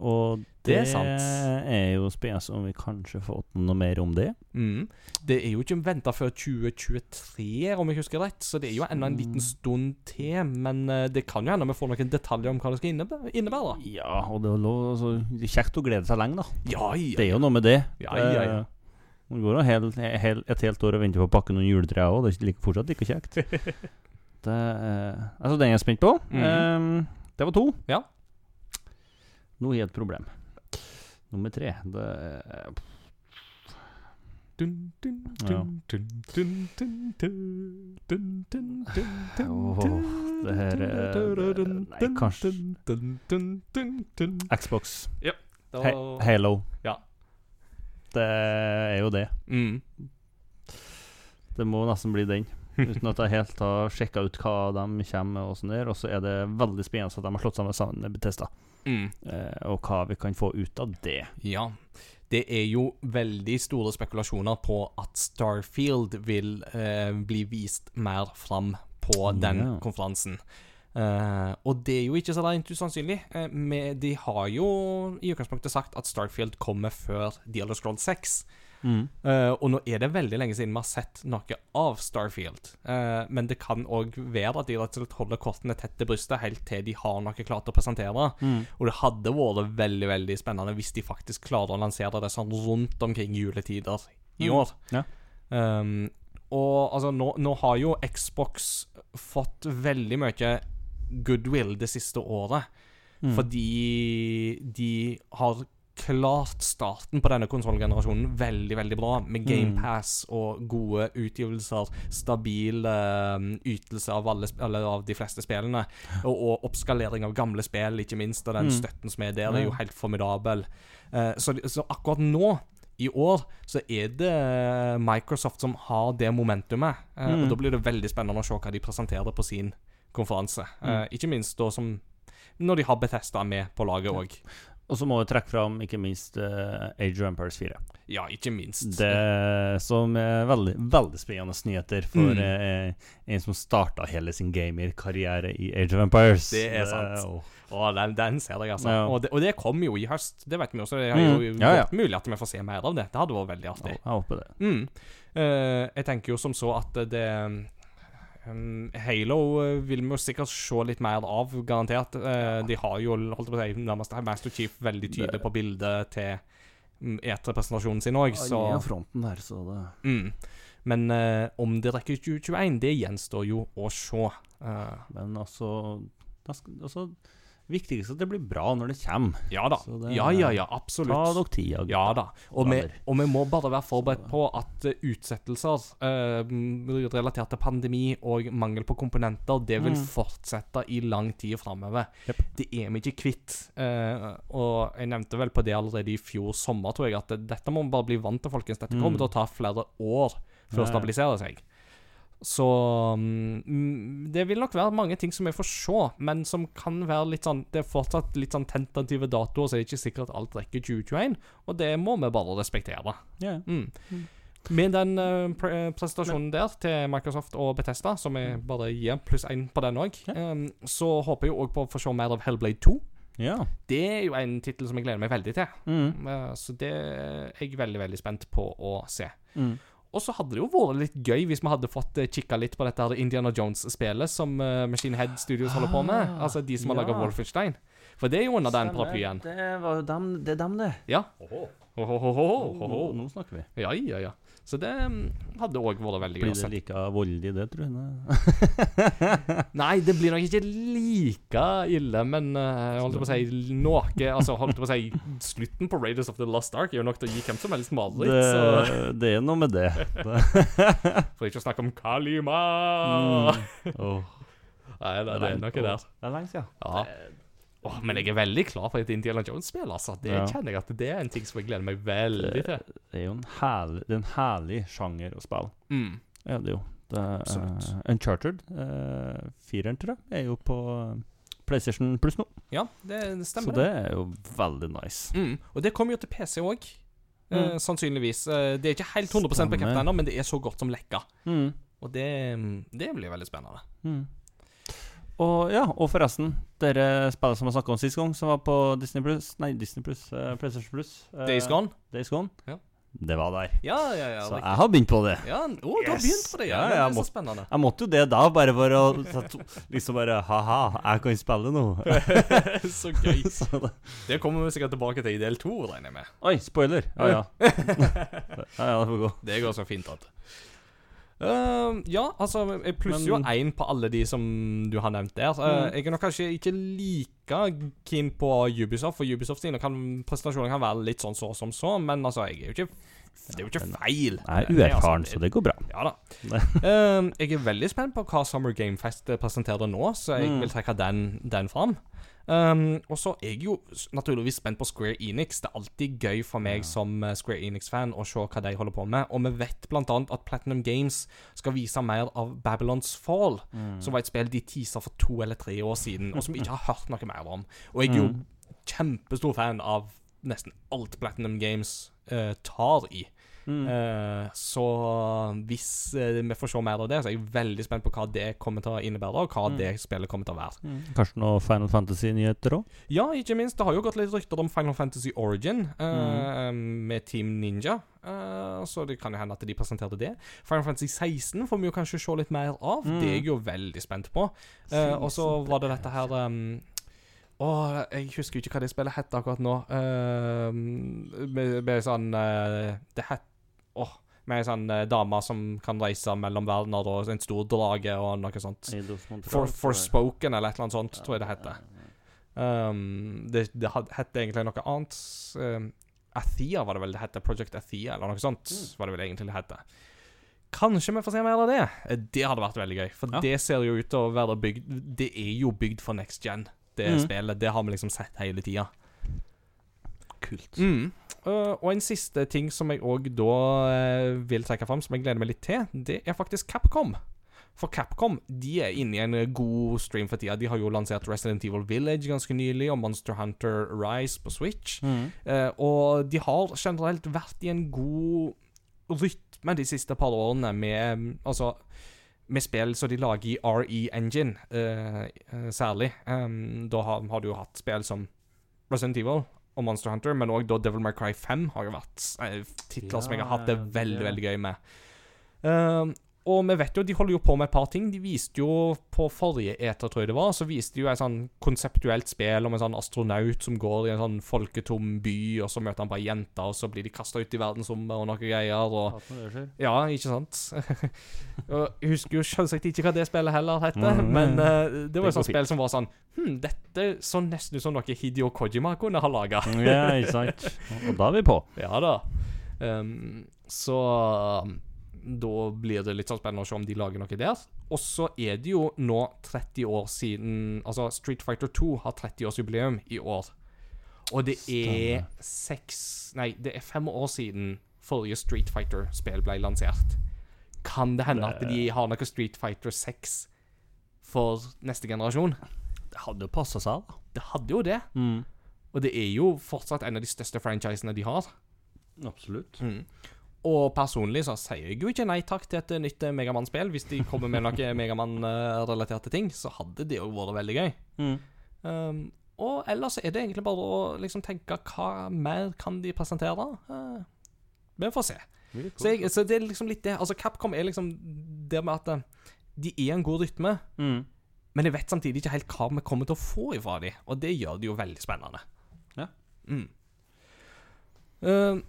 Og Det det, er sant. er jo spennende om vi kanskje får noe mer om det. Mm. Det er jo ikke venta før 2023, om jeg husker rett, så det er jo ennå en liten stund til. Men eh, det kan jo hende vi får noen detaljer om hva det skal innebære. innebære. Ja, og det er, lov, altså, er kjekt å glede seg lenge, da. Ja, Det er jo noe med det. Ja, ja, ja. Det går helt, hel, et helt år og venter på å pakke noen juletrær òg. Det er like, fortsatt like kjekt. det, eh, altså, den er jeg spent på. Mm. Eh, det var to. Ja. Nå har jeg et problem. Nummer tre. Det er Dun, dun, Ja. dun, dun, dun, dun, dun, dun, dun, dun, dun, det her er- nei, kanskje-. Xbox. Da- Halo. Ja. Det er jo det. Mm. Det må nesten bli den uten at jeg helt har sjekka ut hva de kommer med. Og sånn der Og så er det veldig spennende at de har slått sammen sammen med Betesta, mm. eh, og hva vi kan få ut av det. Ja det er jo veldig store spekulasjoner på at Starfield vil eh, bli vist mer fram på den yeah. konferansen. Eh, og det er jo ikke så rent usannsynlig. Eh, med, de har jo i utgangspunktet sagt at Starfield kommer før Dealer Scroll 6. Mm. Uh, og nå er det veldig lenge siden vi har sett noe av Starfield. Uh, men det kan òg være at de rett og slett holder kortene tett til brystet helt til de har noe klart å presentere. Mm. Og det hadde vært veldig veldig spennende hvis de faktisk klarer å lansere det sånn rundt omkring juletider i mm. år. Mm. Ja. Um, og altså, nå, nå har jo Xbox fått veldig mye goodwill det siste året. Mm. Fordi de har klart starten på denne konsollgenerasjonen veldig, veldig bra. Med Mm. GamePass og gode utgivelser, stabil um, ytelse av, alle, eller av de fleste spillene. Og, og oppskalering av gamle spill, ikke minst. Og den Mm. støtten som er der, er jo helt formidabel. Uh, så, så akkurat nå, i år, så er det Microsoft som har det momentumet. Eh, Mm. Og da blir det veldig spennende å se hva de presenterer på sin konferanse. Eh, Mm. ikke minst da som når de har Bethesda med på laget òg. Og så må vi trekke fram ikke minst uh, Age of Empires 4. Ja, ikke minst. Det som er veldig, veldig spennende nyheter for Mm. uh, en som starta hele sin gamerkarriere i Age of Empires. Det er sant. åh. oh, den, den ser jeg, altså. Ja. Og, det, og det kom jo i høst. Det vet vi også. Det er jo Mm. Ja, ja. mulig at vi får se mer av det. Det hadde vært veldig artig. jeg håper det. Mm. Eh, jeg tenker jo som så at det um, Halo eh, vil vi jo sikkert se litt mer av, garantert. Eh, De har jo holdt på å si, nærmest Master Chief veldig tydelig Det- på bildet til mm, E3-presentasjonen sin òg, så Ja, fronten der, så det mm. Men uh, om de rekker 2021, det gjenstår jo å se. Uh, Men altså, da skal, altså Viktigst at det blir bra når det kommer. ja da. Det- Ja, ja, ja, Ta absolutt. dere tida. Ja da. Og vi, og vi må bare være forberedt på at eh, utsettelser eh, relatert til pandemi og mangel på komponenter, det vil Mm. fortsette i lang tid framover. Yep. Det er vi ikke kvitt. Eh, og jeg nevnte vel på det allerede i fjor sommer, tror jeg, at dette må vi bare bli vant til, folkens. Dette kommer Mm. til å ta flere år før å det stabiliserer seg. Så mm, det vil nok være mange ting som vi får se, men som kan være litt sånn Det er fortsatt litt sånn tentative datoer, så det er ikke sikkert at alt rekker 2021, og det må vi bare respektere. Ja. Mm. Mm. Med den uh, pre presentasjonen presentasjonen der til Microsoft og Bethesda, som vi bare gir pluss én på den òg, Ja. så håper jeg òg på å få se mer av Hellblade 2. ja. Det er jo en tittel som jeg gleder meg veldig til. Mm. Uh, Så det er jeg veldig, veldig spent på å se. Mm. Og så hadde det jo vært litt gøy hvis vi hadde fått uh, kikka litt på dette her Indiana Jones-spelet som eh, Machine Head Studios holder på med. Ah, Altså de som har laga. Wolfenstein. For det er jo under den paraplyen. Det var jo dem, det er dem, det. Ja. Ho, ho, ho, ho, ho, Nå, nå snakker vi. Ja, ja, ja. Så det mm, hadde òg vært veldig gøy Blir det like voldelig, det, tror jeg? Nei, det blir nok ikke like ille, men eh, jeg holdt på å si noe Altså, holdt på å si Slutten på Raiders of the Lost Ark er jo nok til å gi hvem som helst mareritt, litt Det, det er noe med det. For ikke å snakke om Kalima Mm. Oh. Nei, det, det er noe der. Det er lenge siden. Ja. Åh, men jeg er veldig klar for et Indiana Jones-spill, altså. Det Ja. kjenner jeg at det er en ting som jeg gleder meg veldig til. Det er jo en herlig, det er en herlig sjanger å spille. Mm. Ja, det er jo. Det er, eh, Uncharted, uh, fireren, tror jeg, er jo på eh, PlayStation Plus nå. Ja, det Så stemmer. det er jo veldig nice. Mm. Og det kommer jo til PC òg. Mm. sannsynligvis. Eh, det er ikke helt 100 Stemmer. bekreftet ennå, men det er så godt som lekka. Mm. Og det, det blir veldig spennende. Mm. Og ja, og forresten, dere spillet som har snakka om sist gang, som var på Disney Plus Nei, Disney Plus, uh, PlayStation Plus. Uh, Days Gone? Days Gone. Ja. Det var der. Ja, ja, ja. Så jeg har begynt på det. Ja, å, du har begynt på det, ja. Ja, det jeg er så spennende. Jeg måtte jo det da, bare for å Liksom bare Ha-ha, jeg kan spille nå. så gøy. Så det- Det kommer vi sikkert tilbake til i del to, regner jeg med. Oi, spoiler. Ja, ja. ja, ja, det får gå. Det går så fint at Ehm, ja, altså, jeg plusser jo én på alle de som du har nevnt der. Uh, Mm. Jeg er nok kanskje ikke like keen på Ubisoft, for Ubisoft sine kan, prestasjoner kan være litt sånn så som så, men altså, jeg er jo ikke Det er jo ikke feil. Jeg er uerfaren, så det går bra. Ja da. uh, jeg er veldig spent på hva Summer Game Fest presenterer nå, så jeg Mm. vil trekke den, den fram. Ehm, og så er jeg jo naturligvis spent på Square Enix. Det er alltid gøy for meg Ja. som eh, Square Enix-fan å se hva de holder på med. Og vi vet annet at Platinum Games skal vise mer av Babylons Fall, Mm. som var et spill de teaser for to eller tre år siden, og som vi ikke har hørt noe mer om. Og jeg er jo Mm. kjempestor fan av nesten alt Platinum Games uh, tar i. Mm. Eh, så hvis eh, vi får se mer av det, så er jeg veldig spent på hva det kommer til å innebære, og hva Mm. det spillet kommer til å være. Mm. Kanskje noe Final Fantasy-nyheter òg? Ja, ikke minst. Det har jo gått litt rykter om Final Fantasy Origin eh, Mm. med Team Ninja, eh, så det kan jo hende at de presenterte det. Final Fantasy 16 får vi jo kanskje se litt mer av. Mm. Det er jeg jo veldig spent på. Eh, og så var det dette her um, Å, jeg husker ikke hva det spillet het akkurat nå. Uh, med, med sånn uh, Det het Åh. med ei sånn eh, dame som kan reise mellom verdener, og en stor drage og noe sånt. For, Forspoken eller et eller annet sånt, tror jeg det heter. Um, det det het egentlig noe annet. Um, Athea var det vel det het. Project Athea, eller noe sånt. Mm. var det vel egentlig det het. Kanskje vi får se mer av det. Eh, Det hadde vært veldig gøy. For Ja. det ser jo ut til å være bygd Det er jo bygd for next gen, det Mm. spillet. Det har vi liksom sett hele tida. Kult. Mm. Uh, og en siste ting som jeg òg da uh, vil trekke fram, som jeg gleder meg litt til, det er faktisk Capcom. For Capcom de er inne i en eh, god stream for tida. De har jo lansert Resident Evil Village ganske nylig, og Monster Hunter Rise på Switch. Mm. Uh, og de har generelt vært i en god rytme de siste par årene med Altså med spill som de lager i RE Engine, uh, særlig. Um, da har, har du jo hatt spill som Resident Evil og Monster Hunter, men òg Devil May Cry 5 har jo vært titler ja, som jeg har hatt det veldig, ja. veldig gøy med. Um, og vi vet jo, de holder jo på med et par ting. De viste jo på forrige eter, tror jeg det var, så viste de jo et sånn konseptuelt spill om en sånn astronaut som går i en sånn folketom by, og så møter han bare jenter, og så blir de kasta ut i verdensrommet og noe greier. og... Ja, ikke sant? jeg husker jo selvsagt ikke hva det spillet heller heter, Mm, men eh, det var et sånt spill som var sånn Hm, dette så nesten ut som noe Hidio Kojima kunne ha laga. Ja, ikke sant. Og da er vi på. ja da. Um, så da blir det litt sånn spennende å se om de lager noe der. Og så er det jo nå 30 år siden Altså, Street Fighter 2 har 30-årsjubileum i år. Og det er seks Nei, det er fem år siden forrige Street Fighter-spill ble lansert. Kan det hende at de har noe Street Fighter 6 for neste generasjon? Det hadde jo passa seg, da. Det hadde jo det. Mm. Og det er jo fortsatt en av de største franchisene de har. Absolutt. Og personlig så sier jeg jo ikke nei takk til et nytt Megamann-spill. Hvis de kommer med noen Megamann-relaterte ting, så hadde det jo vært veldig gøy. Mm. Um, og ellers er det egentlig bare å liksom tenke hva mer kan de presentere? Uh, vi får se. Så, jeg, så det er liksom litt det. Altså Capcom er liksom det med at uh, de er en god rytme, Mm. men jeg vet samtidig ikke helt hva vi kommer til å få ifra dem, og det gjør det jo veldig spennende. Ja. Mm. Uh,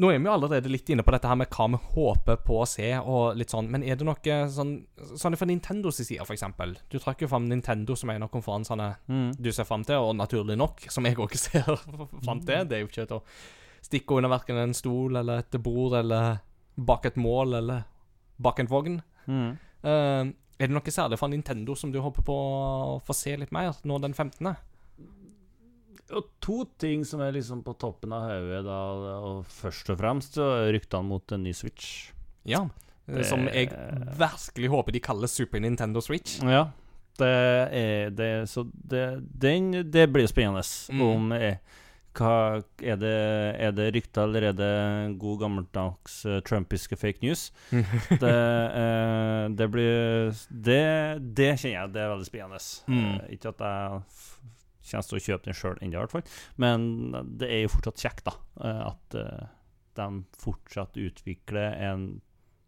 nå er vi jo allerede litt inne på dette her med hva vi håper på å se, og litt sånn, men er det noe sånn Sånn fra Nintendos side, for eksempel. Du jo fram Nintendo som en av konferansene Mm. du ser fram til, og naturlig nok, som jeg òg ser fram til. Det er jo ikke til å stikke under verken en stol eller et bord eller bak et mål eller bak en vogn. Mm. Uh, er det noe særlig fra Nintendo som du håper på å få se litt mer nå den 15.? Og to ting som er liksom på toppen av hodet, da. Og først og fremst så ryktene mot en ny Switch. Ja. Det- Som jeg virkelig håper de kaller Super Nintendo Switch. Ja. Det er det Så det, den, det blir spennende Mm. om eh, hva, er, det, er det rykter, eller er det god gammeldags uh, trumpiske fake news? det, uh, det blir det, det kjenner jeg det er veldig spennende. Mm. Uh, ikke at jeg kommer til å kjøpe den sjøl ennå, i hvert fall. Men det er jo fortsatt kjekt, da. eh, at eh, de fortsatt utvikler en,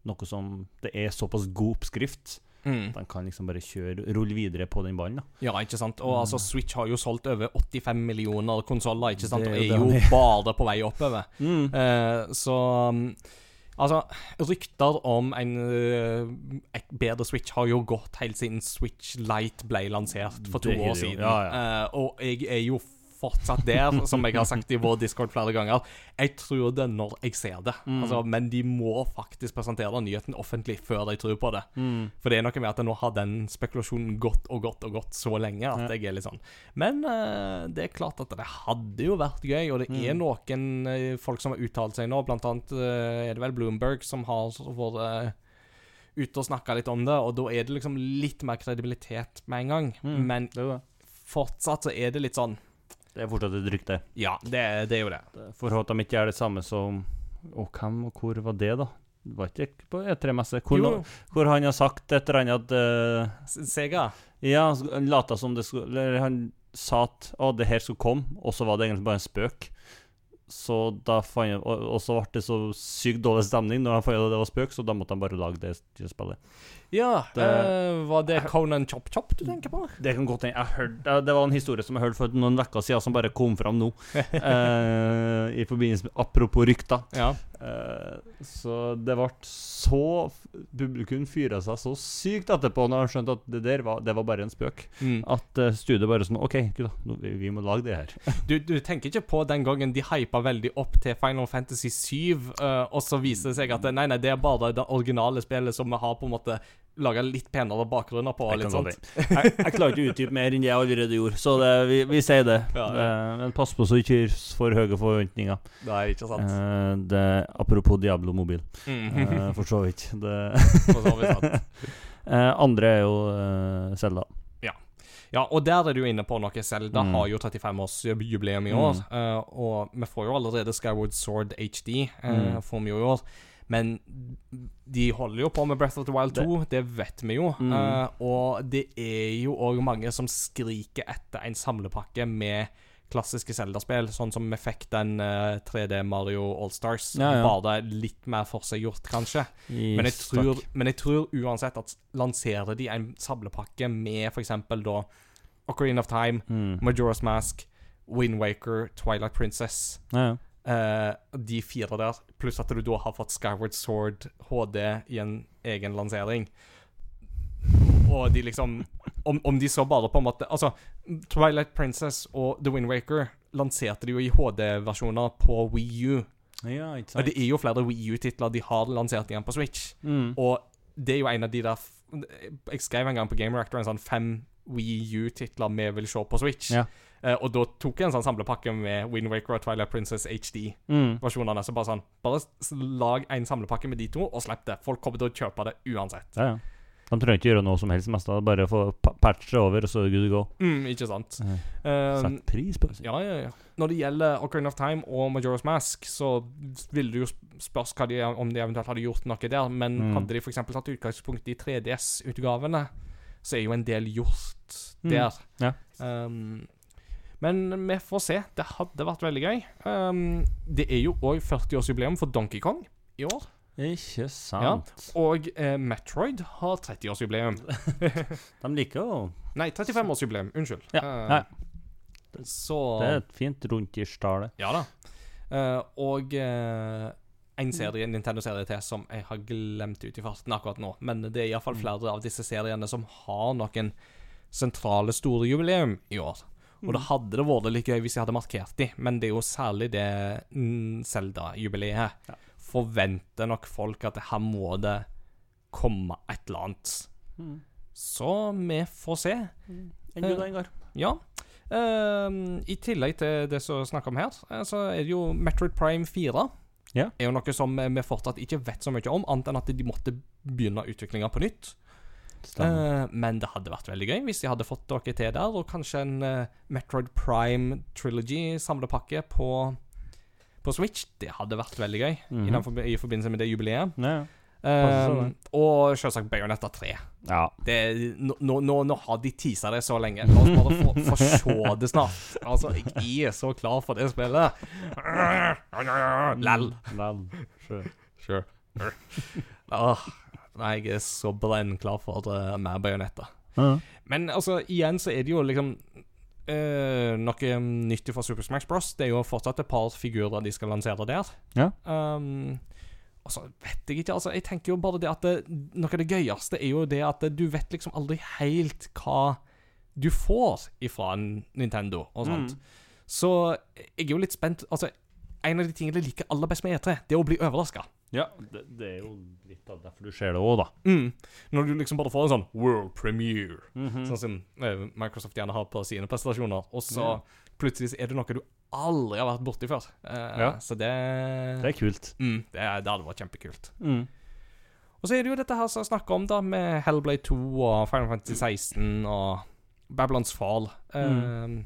noe som Det er såpass god oppskrift. Mm. De kan liksom bare kjøre, rulle videre på den ballen. da Ja, ikke sant. Og altså, Switch har jo solgt over 85 millioner konsoller, ikke sant, og er jo bare på vei oppover. Mm. Uh, så um, Altså, rykter om en uh, bedre Switch har jo gått helt siden Switch Lite ble lansert for to år siden. Ja, Eh, og jeg er jo fortsatt der, som jeg har sagt i vår Discord flere ganger. Jeg tror det når jeg ser det. Mm. Altså, men de må faktisk presentere nyheten offentlig før jeg tror på det. Mm. For det er noe med at nå har den spekulasjonen gått og gått og gått så lenge at Ja. jeg er litt sånn Men uh, det er klart at det hadde jo vært gøy, og det er Mm. noen uh, folk som har uttalt seg nå, blant annet uh, er det vel Bloomberg som har vært ute og snakka litt om det, og da er det liksom litt mer kredibilitet med en gang. Mm. Men er fortsatt så er det litt sånn Det er fortsatt et rykte. Ja, det, det er jo det. For at de ikke er det samme som Og hvem og hvor var det, da? Var ikke på E3-messe? Hvor, no- hvor han har sagt et eller annet S- Sega. Ja, han lata som det skulle Eller han sa at å, det her skulle komme, og så var det egentlig bare en spøk. Så da fant jeg, og, og så ble det så sykt dårlig stemning når han fant ut at det var spøk, så da måtte han bare lage det det spillet. Ja, Det- eh, var det Conan Chop Chop du tenker på? Det kan godt hende. Det- Det var en historie som jeg hørte for noen uker siden, som bare kom fram nå. eh, I forbindelse med Apropos rykter. Ja. Eh, så det ble så Publikum fyra seg så sykt etterpå når han skjønte at det der var, det var bare en spøk. Mm. At uh, studiet bare sånn OK, gutta, vi, vi må lage det her. Du, du tenker ikke på den gangen de hypa veldig opp til Final Fantasy 7, uh, og så viser det seg at nei, nei, det er bare det originale spillet som vi har på en måte laga litt penere bakgrunner på. Jeg, litt sånt. jeg, jeg klarer ikke å utdype mer enn det jeg allerede gjorde, så det, vi, vi sier det. Ja, Eh, men pass på så du ikke gir for høye forventninger. Nei, ikke sant. Eh, det, apropos Diablo mobil, Mm. eh, for så vidt. Det, For så vidt sant. eh, andre er jo uh, Selda. Ja, og der er du inne på noe. Selda Mm. har jo 35-årsjubileum i år. eh, og vi får jo allerede Skyward Sword HD, uh, Mm. får vi jo i år. Men de holder jo på med Breath of the Wild 2, det, vet vi jo. Mm. Uh, og det er jo òg mange som skriker etter en samlepakke med klassiske Zelda-spill, sånn som vi fikk den uh, 3D Mario Allstars. Ja, ja. Bare litt mer forseggjort, kanskje. Men jeg, tror, men jeg tror uansett at lanserer de en samlepakke med f.eks. da Ocarina of Time, mm. Majora's Mask, Wind Waker, Twilight Princess ja, ja. Eh, De fire der, pluss at du da har fått Skyward Sword HD i en egen lansering. Og de liksom om, om de så bare på en måte Altså, Twilight Princess og The Wind Waker lanserte de jo i HD-versjoner på Wii U. ja, Og det er jo flere Wii U-titler de har lansert igjen på Switch. Mm. Og det er jo en av de der Jeg skrev en gang på Game Reactor en sånn fem Wii U-titler vi vil se på Switch. Ja. Eh, og da tok jeg en sånn samlepakke med Wind Waker og Twilight Princess HD-versjonene. Mm. Så bare sånn Bare lag en samlepakke med de to, og slipp det. Folk kommer til å kjøpe det uansett. Ja, ja. De trenger ikke gjøre noe som helst mest. da. Bare få pa- patche over, og så er det good to go. Mm, ikke sant? Eh, Eh, Sett pris på det. ja, ja, ja. Når det gjelder Ocarina of Time og Majora's Mask, så ville det jo sp- spørs de, om de eventuelt hadde gjort noe der. Men Mm. hadde de f.eks. tatt utgangspunkt i 3DS-utgavene, så er jo en del gjort Mm. der. Ja. Um, men vi får se. Det hadde vært veldig gøy. Um, det er jo òg 40-årsjubileum for Donkey Kong i år. Ikke sant. Og eh, Metroid har 30-årsjubileum. De liker jo Nei, 35-årsjubileum. Unnskyld. Ja, Uh, ja. Så Det er et fint rundt-ish-tall. Ja da. Uh, og uh, en serie, Nintendo-serie til som jeg har glemt ut i farten akkurat nå. Men det er iallfall flere av disse seriene som har noen sentrale store jubileum i år. Og da hadde det vært litt gøy hvis jeg hadde markert de, men det er jo særlig det mm, Zelda-jubileet. Ja. Forventer nok folk at her må det komme et eller annet. Mm. Så vi får se. Enn du da, Ingar? Ja. Uh, I tillegg til det som vi snakker om her, eh, så er det jo Metroid Prime 4. Yeah. er jo noe som eh, vi fortsatt ikke vet så mye om, annet enn at de måtte begynne utviklinga på nytt. Eh, men det hadde vært veldig gøy hvis de hadde fått dere til der, og kanskje en uh, Metroid Prime Trilogy samlepakke på, på Switch. Det hadde vært veldig gøy i, den forbi- i forbindelse med det jubileet. Ja. Passer og selvsagt Bayonetta 3. ja. Det, nå, nå, nå, nå har de teasa det så lenge. La oss bare få, få se det snart. Altså, jeg er så klar for det spillet. Lell. Lell. Sure. Sure. Åh, nei, jeg er så brennklar for uh, mer bajonetter. Ja. Men altså, igjen så er det jo liksom Uh, noe nyttig fra Super Smash Bros. Det er jo fortsatt et par figurer de skal lansere der. Ja. Um, og så vet jeg ikke, altså. Jeg tenker jo bare det at det, noe av det gøyeste er jo det at du vet liksom aldri helt hva du får ifra Nintendo og sånt. Så jeg er jo litt spent. Altså, en av de tingene jeg liker aller best med E3, det er å bli overraska. Ja, det, det er jo litt av derfor du ser det òg, da. Mm. Når du liksom bare får en sånn world premiere, Mhm. sånn som eh, Microsoft gjerne har på sine presentasjoner, og så plutselig er det noe du aldri har vært borti før. Eh, Ja. Så det Det er kult. mm, det, det hadde vært kjempekult. Mm. Og så er det jo dette her som jeg snakker om, da, med Hellblade 2 og Final Fantasy 16 og Babylons Fall. Eh,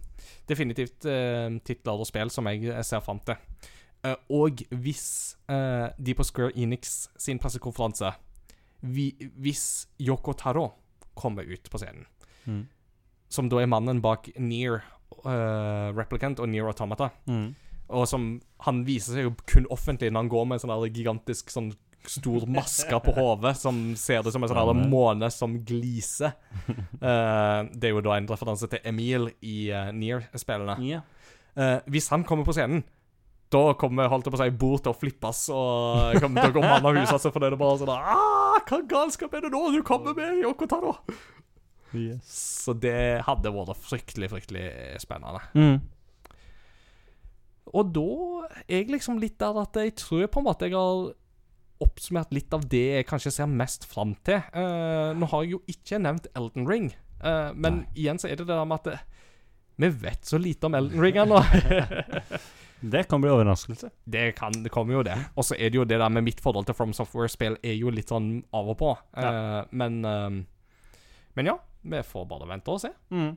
definitivt eh, titler og spill som jeg ser fram til. Eh, og hvis uh, de på Square Enix sin pressekonferanse vi, Hvis Yoko Taro kommer ut på scenen, Mm. som da er mannen bak Near uh, Replicant og Near Automata, Mm. og som Han viser seg jo kun offentlig når han går med en sånn gigantisk sånn stor maske på hodet som ser ut som en sånn måne som gliser. Eh, det er jo da en referanse til Emil i uh, Near-spillene. Yeah. Eh, hvis han kommer på scenen, da kommer holdt jeg på å si, til å flippes, og kommer til å går mann av huset altså, for det er bare sånn ah, Hva galskap er det nå du kommer med, i Taro? Yes. Så det hadde vært fryktelig, fryktelig spennende. Mm. Og da er jeg liksom litt der at jeg tror på en måte jeg har oppsummert litt av det jeg kanskje ser mest fram til. Uh, nå har jeg jo ikke nevnt Elden Ring, uh, men igjen så er det det der med at vi vet så lite om Elden Ring ennå. Det kan bli overraskelse. det, kan, det kommer jo det. Og så er det jo det der med mitt forhold til From Software-spill er jo litt sånn av og på. Eh, men uh, Men ja, vi får bare vente og se. Mm.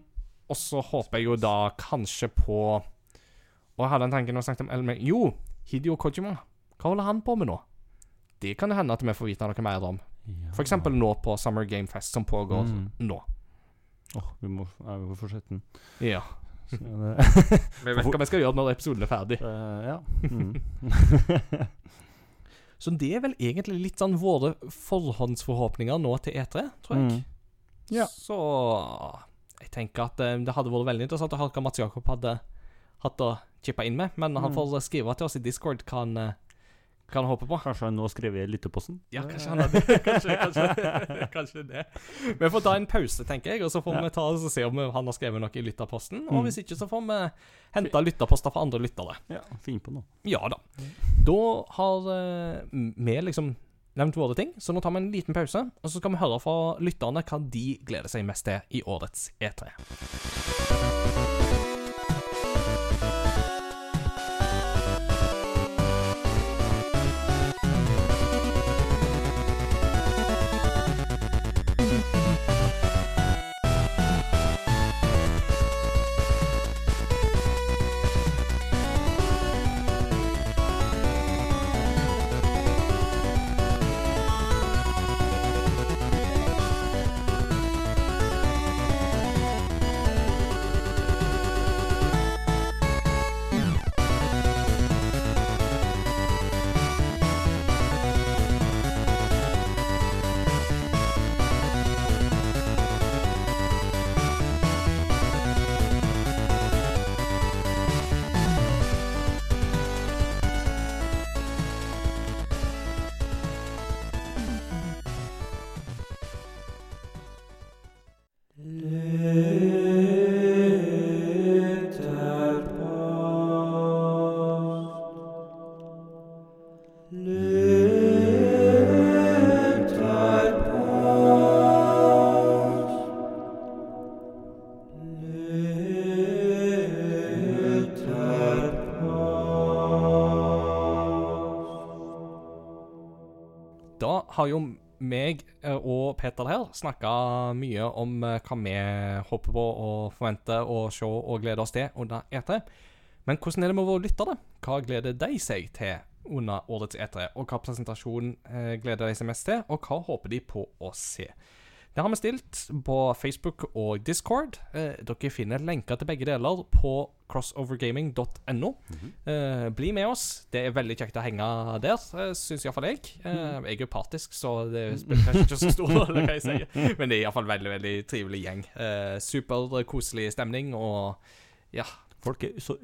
Og så håper jeg jo da kanskje på Og jeg hadde en tanke når jeg snakket om Elmer Jo, Hidio Kojima. Hva holder han på med nå? Det kan det hende at vi får vite noe mer om. Ja. Eksempel nå på Summer Game Fest, som pågår Mm. nå. Åh, vi må, ja, vi må fortsette den. Ja. Vi vet hva vi skal gjøre når episoden er ferdig. Uh, ja. Mm. Så det er vel egentlig litt sånn våre forhåndsforhåpninger nå til E3, tror jeg. Mm. Ja. Så jeg tenker at eh, det hadde vært veldig interessant å høre hva Mats Jakob hadde hatt å chippe inn med, men han Mm. får skrive til oss i Discord hva han, eh, håpe på. Kanskje han nå skriver i lytteposten? Ja, kanskje han hadde kanskje, kanskje, kanskje det. Vi får ta en pause, tenker jeg, og så får Ja. vi ta og se om han har skrevet noe i lytterposten. Og Mm. hvis ikke, så får vi hente lytterposter fra andre lyttere. Ja, fin på noe. Ja da. Da har eh, vi liksom nevnt våre ting, så nå tar vi en liten pause. Og så skal vi høre fra lytterne hva de gleder seg mest til i årets E E3. Har jo meg eh, og Peter her snakka mye om eh, hva vi håper på og forventer å se og glede oss til under E3. Men hvordan er det med våre lyttere? Hva gleder de seg til under årets E3? Og hva presentasjon eh, gleder de seg mest til, og hva håper de på å se? Det har vi stilt på Facebook og Discord. Eh, dere finner lenker til begge deler på crossovergaming.no. eh, bli med oss. Det er veldig kjekt å henge der, eh, syns iallfall jeg. Eh, jeg er jo partisk, så det spiller kanskje ikke så stor rolle hva jeg sier. Men det er iallfall veldig veldig trivelig gjeng. Eh, Superkoselig stemning og ja. Folk er så,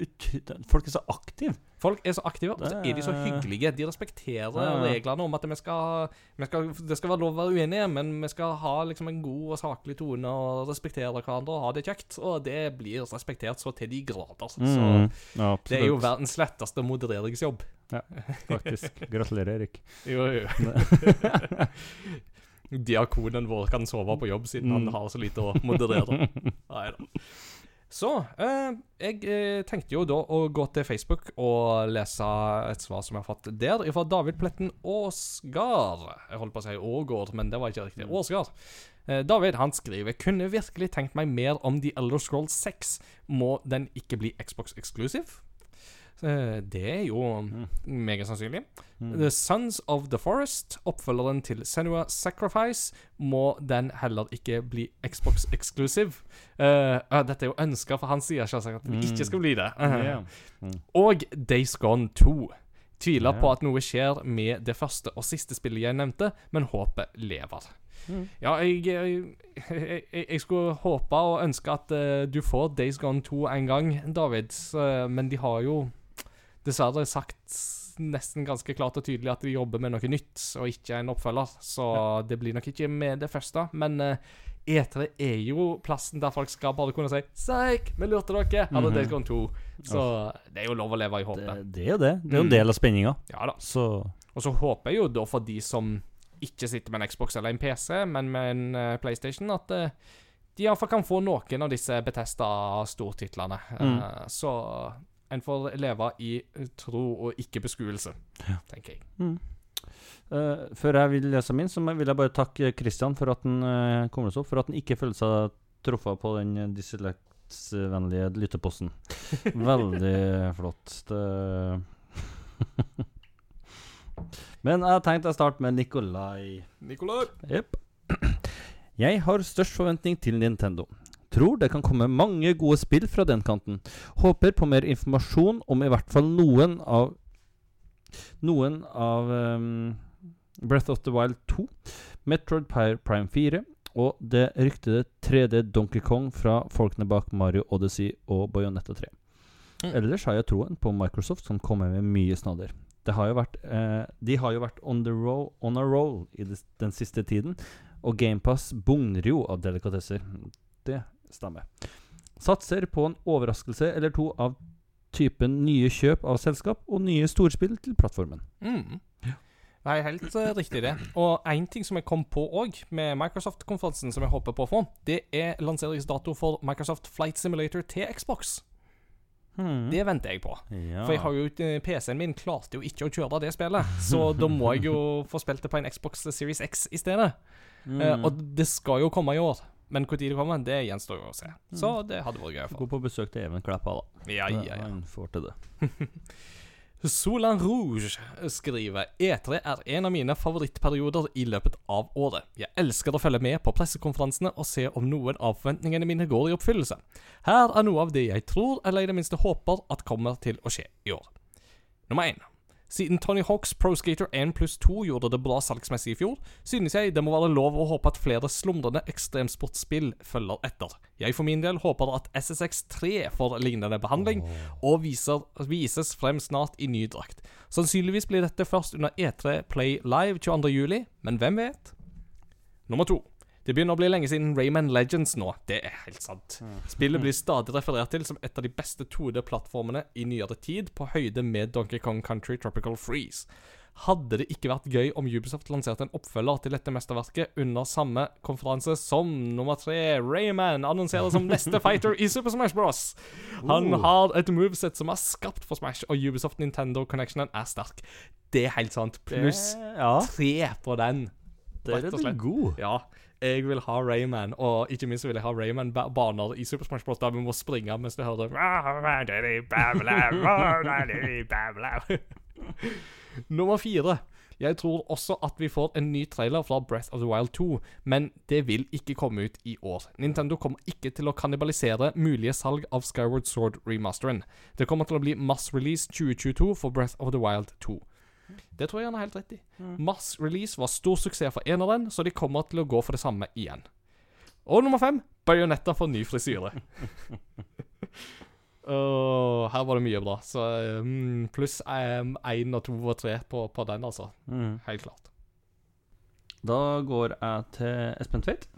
folk er så aktive. Folk er så aktive, og så er de så hyggelige. De respekterer reglene om at vi skal, vi skal Det skal være lov å være uenige, men vi skal ha liksom en god og saklig tone og respektere hverandre og ha det kjekt. Og det blir respektert så til de grader. Så Mm, ja, det er jo verdens letteste modereringsjobb. Ja, Faktisk. Gratulerer, Erik. Jo, jo. Diakonen vår kan sove på jobb siden han Mm. har så lite å moderere. Nei da. Så eh, jeg eh, tenkte jo da å gå til Facebook og lese et svar som jeg har fått der, fra David Pletten Aasgard. Jeg holdt på å si Ågård, men det var ikke riktig. Aasgard. Eh, David han skriver Kunne virkelig tenkt meg mer om The Elder Scrolls 6. Må den ikke bli Xbox exclusive? Eh, det er jo mm. megasannsynlig. Mm. The Sons of the Forest, oppfølgeren til Senua Sacrifice, må den heller ikke bli Xbox exclusive. Uh, uh, dette er jo ønska for hans side, selvsagt at den ikke skal bli det. Ja. Og Days Gone 2. Tviler yeah. på at noe skjer med det første og siste spillet jeg nevnte, men håpet lever. Mm. Ja, jeg, jeg, jeg, jeg skulle håpe og ønske at uh, du får Days Gone 2 en gang, David, uh, men de har jo dessverre sagt nesten ganske klart og tydelig at de jobber med noe nytt, og ikke en oppfølger, så det blir nok ikke med det første. Men uh, E3 er jo plassen der folk skal bare kunne si 'Seik, vi lurte dere', hadde Mhm. Days Gone 2. Så det er jo lov å leve i håpet. Det, det er jo det. Det er jo en Mm. del av spenninga. Ja da. Så Og så håper jeg jo da for de som ikke sitter med en Xbox eller en PC, men med en uh, PlayStation, at uh, de iallfall kan få noen av disse Betesta-stortitlene. Mm. Uh, så en får leve i tro og ikke beskuelse, tenker jeg. Eh, før jeg vil lese min, så vil jeg bare takke Christian for at han uh, kommer opp. For at han ikke føler seg truffet på den uh, dyslektsvennlige lytteposten. Veldig flott. Det Men jeg tenkte jeg starte med Nikolai. Nikolai. Yep. Jeg har størst forventning til Nintendo. Tror det kan komme mange gode spill fra den kanten. Håper på mer informasjon om i hvert fall noen av Noen av um, Breath of the Wild 2, Metroid Prime 4 og det ryktede 3D Donkey Kong fra folkene bak Mario Odyssey og Bayonetta 3. Mm. Ellers har jeg troen på Microsoft, som kommer med mye snadder. Det har jo vært, eh, de har jo vært on, the roll, on a roll i det, den siste tiden, og GamePass bugner jo av delikatesser. Det stemmer. Satser på en overraskelse eller to av typen nye kjøp av selskap og nye storspill til plattformen. Mm. Det er helt uh, riktig, det. Og én ting som jeg kom på òg, med Microsoft-konferansen, som jeg håper på å få, det er lanseringsdato for Microsoft Flight Simulator til Xbox. Det venter jeg på. ja. For jeg har jo PC-en min klarte jo ikke å kjøre det spillet, så da må jeg jo få spilt det på en Xbox Series X i stedet. mm. Uh, og det skal jo komme i år, men når det kommer, det gjenstår jo å se. Så det hadde vært gøy. Gå på besøk til Even Kleppa, da. Ja, ja, ja. Han får til det. Solan Rouge skriver E3 er en av mine favorittperioder i løpet av året. Jeg elsker å følge med på pressekonferansene og se om noen av forventningene mine går i oppfyllelse. Her er noe av det jeg tror, eller i det minste håper, at kommer til å skje i år. Nummer én. Siden Tony Hawks Pro Skater 1 pluss 2 gjorde det bra salgsmessig i fjor, synes jeg det må være lov å håpe at flere slumrende ekstremsportspill følger etter. Jeg for min del håper at SSX3 får lignende behandling, og viser, vises frem snart i ny drakt. Sannsynligvis blir dette først under E3 Play Live 22.07, men hvem vet? Nummer to. Det begynner å bli lenge siden Rayman Legends nå. Det er helt sant. Spillet blir stadig referert til som et av de beste 2D-plattformene i nyere tid, på høyde med Donkey Kong Country Tropical Freeze. Hadde det ikke vært gøy om Ubisoft lanserte en oppfølger til dette mesterverket under samme konferanse som nummer tre, Rayman annonserer som neste fighter i Super Smash Bros. Han har et moveset som er skapt for Smash, og Ubisoft Nintendo Connectionen er sterk. Det er helt sant. Pluss tre på den. Der rett er du god. Ja, jeg vil ha Rayman, og ikke minst vil jeg ha Rayman-baner i Super Smash Bros. der vi må springe mens du hører Nummer fire. Jeg tror også at vi får en ny trailer fra Breath of the Wild 2, men det vil ikke komme ut i år. Nintendo kommer ikke til å kannibalisere mulige salg av Skyward Sword remasteren. Det kommer til å bli mass-release 2022 for Breath of the Wild 2. Det tror jeg han har helt rett i. Mars release var stor suksess for eneren, så de kommer til å gå for det samme igjen. Og nummer fem Bajonetta får ny frisyre. Åh, her var det mye bra. Så um, pluss én og to og tre på, på den, altså. Mm. Helt klart. Da går jeg til Espen Tveit.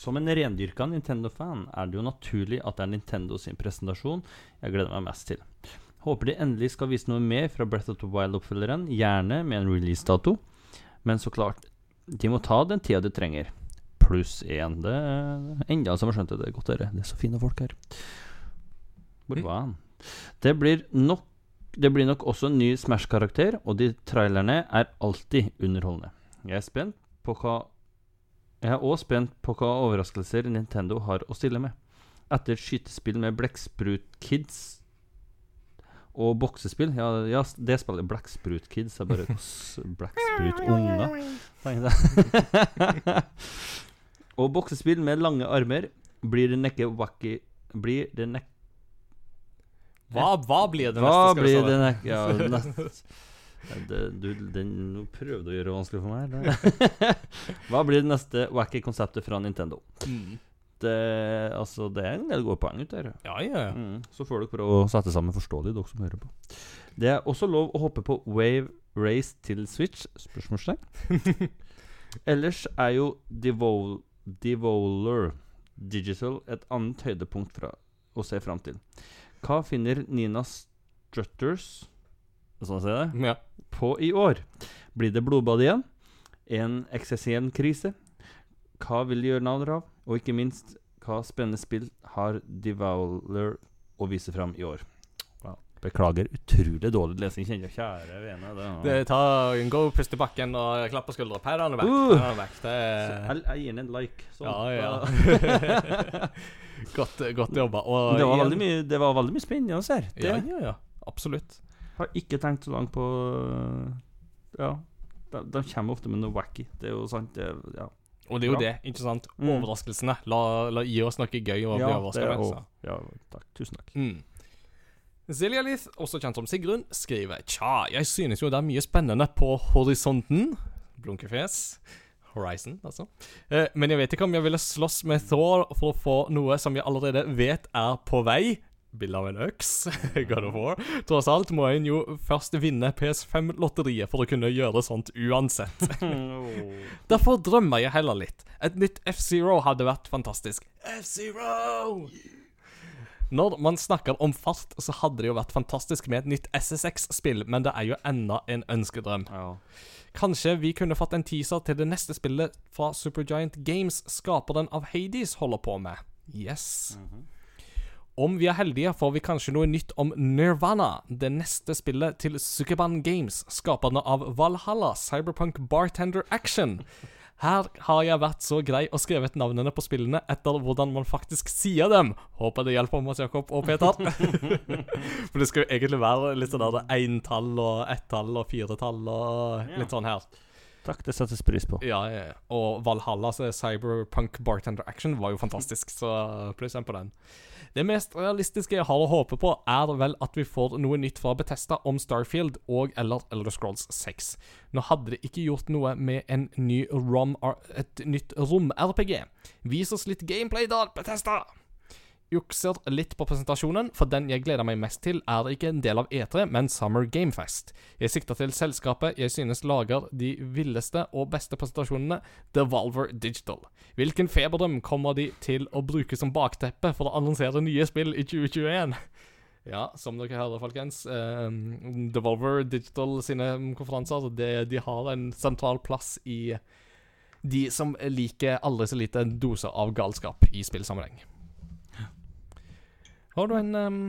Som en rendyrka Nintendo-fan er det jo naturlig at det er Nintendo sin presentasjon jeg gleder meg mest til. Håper de endelig skal vise noe mer fra Breath of the Wild-oppfølgeren, gjerne med en release-dato. Men så klart, de må ta den tida de trenger. Pluss én. Det er enda som har skjønt det. Det er godt dere. Det er så fine folk her. Hvor Mm. var han? Det blir nok det blir nok også en ny Smash-karakter, og de trailerne er alltid underholdende. Jeg er spent på hva Jeg er også spent på hva overraskelser Nintendo har å stille med. Etter skytespill med Blekksprut Kids og boksespill Ja, ja det spiller Blekksprut Kids. Det er bare Black Blekksprut unger. jeg. og boksespill med lange armer blir det nekke wacky Blir det nek... Hva, hva blir det Hva neste? skal vi blir se. Ja, nest... Det, du, den, nå prøvde å gjøre det vanskelig for meg. Hva blir det neste wacky konseptet fra Nintendo? Mm. Det, altså, det er en del gode poeng ute her. Ja, ja. ja. Mm. Så får dere prøve å sette sammen forståelig, dere som hører på. Det er også lov å hoppe på Wave Race til Switch? Spørsmålstegn. Ellers er jo Devol Devoler Digital et annet høydepunkt fra, å se fram til. Hva finner Nina Strutters Sånn det? ja. på i år? Blir det blodbad igjen? En eksistensiell krise? Hva vil de gjøre navn av? Og ikke minst, hva spennende spill har Devaler å vise fram i år? Beklager utrolig dårlig lesing, kjenner jeg. Kjære vene. Det, Det ta en go, pust i bakken og klappe på skuldra. Pædene vekk. Uh! pædene vekk. Det er jeg, jeg gir den en like. Sånn. Ja, ja. godt, godt jobba. Og det, var igjen- veldig mye, det var veldig mye spennende se. Det Ja, ja, ja. Absolutt. har ikke tenkt så langt på Ja. De, de kommer ofte med noe wacky. Det er jo sant. Det, ja. Og det er jo det, ikke sant? Mm. Overraskelsene. La, la gi oss noe gøy å bli Ja, overrasket det- med. og- ja, takk. Tusen takk. Mm. Zilialith, også kjent som Sigrun, skriver Tja, jeg synes jo det er mye spennende på horisonten. Blunkefjes. Horizon, altså. Eh, men jeg vet ikke om jeg ville slåss med Thor for å få noe som jeg allerede vet er på vei. Bilde av en øks. God of War. Tross alt må en jo først vinne PS5-lotteriet for å kunne gjøre sånt uansett. Derfor drømmer jeg heller litt. Et nytt F-Zero hadde vært fantastisk. F-Zero! Når man snakker om fart, så hadde det jo vært fantastisk med et nytt SSX-spill, men det er jo enda en ønskedrøm. Ja. Kanskje vi kunne fått en teaser til det neste spillet fra Supergiant Games skaperen av Hades holder på med. Yes. Om vi er heldige, får vi kanskje noe nytt om Nirvana, det neste spillet til Sukeban Games, skaperne av Valhalla Cyberpunk Bartender Action. Her har jeg vært så grei og skrevet navnene på spillene etter hvordan man faktisk sier dem. Håper det hjelper Mats Jakob og Peter. For det skal jo egentlig være litt sånn der eintall og ett-tall og firetall og litt sånn her. Takk, det settes pris på. Ja, ja, ja. Og Valhalla, så Cyberpunk Bartender Action, var jo fantastisk, så pluss en på den. Det mest realistiske jeg har å håpe på, er vel at vi får noe nytt fra Betesta om Starfield og eller Elder Scrolls 6. Nå hadde det ikke gjort noe med en ny rom et nytt rom-RPG. Vis oss litt gameplay, da, Betesta! Jukser litt på presentasjonen, for den jeg gleder meg mest til, er ikke en del av E3, men Summer Gamefest. Jeg sikter til selskapet jeg synes lager de villeste og beste presentasjonene, Devolver Digital. Hvilken feberdrøm kommer de til å bruke som bakteppe for å annonsere nye spill i 2021? Ja, som dere hører, folkens. eh, Devolver Digital sine konferanser det, de har en sentral plass i de som liker aldri så lite doser av galskap i spillsammenheng. Har du en um,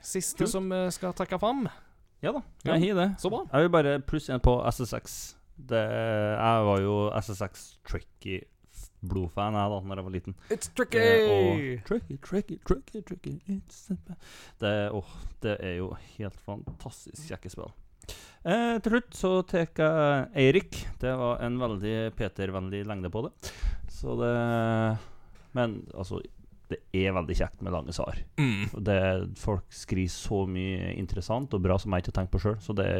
siste Kult. som uh, skal trekke fram? Ja da, Ja. jeg har det. Så bra. Jeg vil bare plusse en på SSX. Det, jeg var jo SSX Tricky blodfan jeg da når jeg var liten. It's tricky! tricky, tricky, tricky, tricky it's det, oh, det er jo helt fantastisk kjekke spill. Eh, til slutt så tar jeg Eirik. Det var en veldig Peter-vennlig lengde på det. Så det Men altså Det er veldig kjekt med lange svar. Mm. Det, folk skriver så mye interessant og bra som jeg ikke har tenkt på sjøl, så det,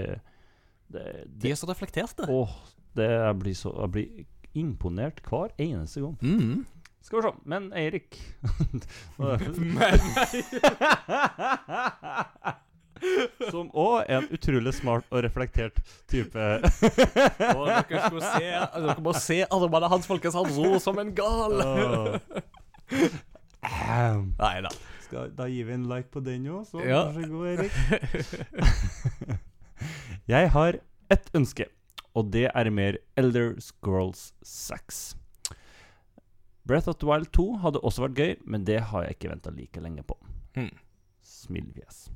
det, De er så reflekterte. Åh, det jeg blir så Jeg blir imponert hver eneste gang. Mm. Skal vi se. Men Eirik Som òg er en utrolig smart og reflektert type. Og dere, se, dere må se armene hans, folkens. Han ro som en gal. Nei da. Skal, da gir vi en like på den òg, så Ja. vær så god, Erik. Jeg har ett ønske, og det er mer Elder Scrolls 6. Breath of the Wild 2 hadde også vært gøy, men det har jeg ikke venta like lenge på. Hmm. Smilefjes.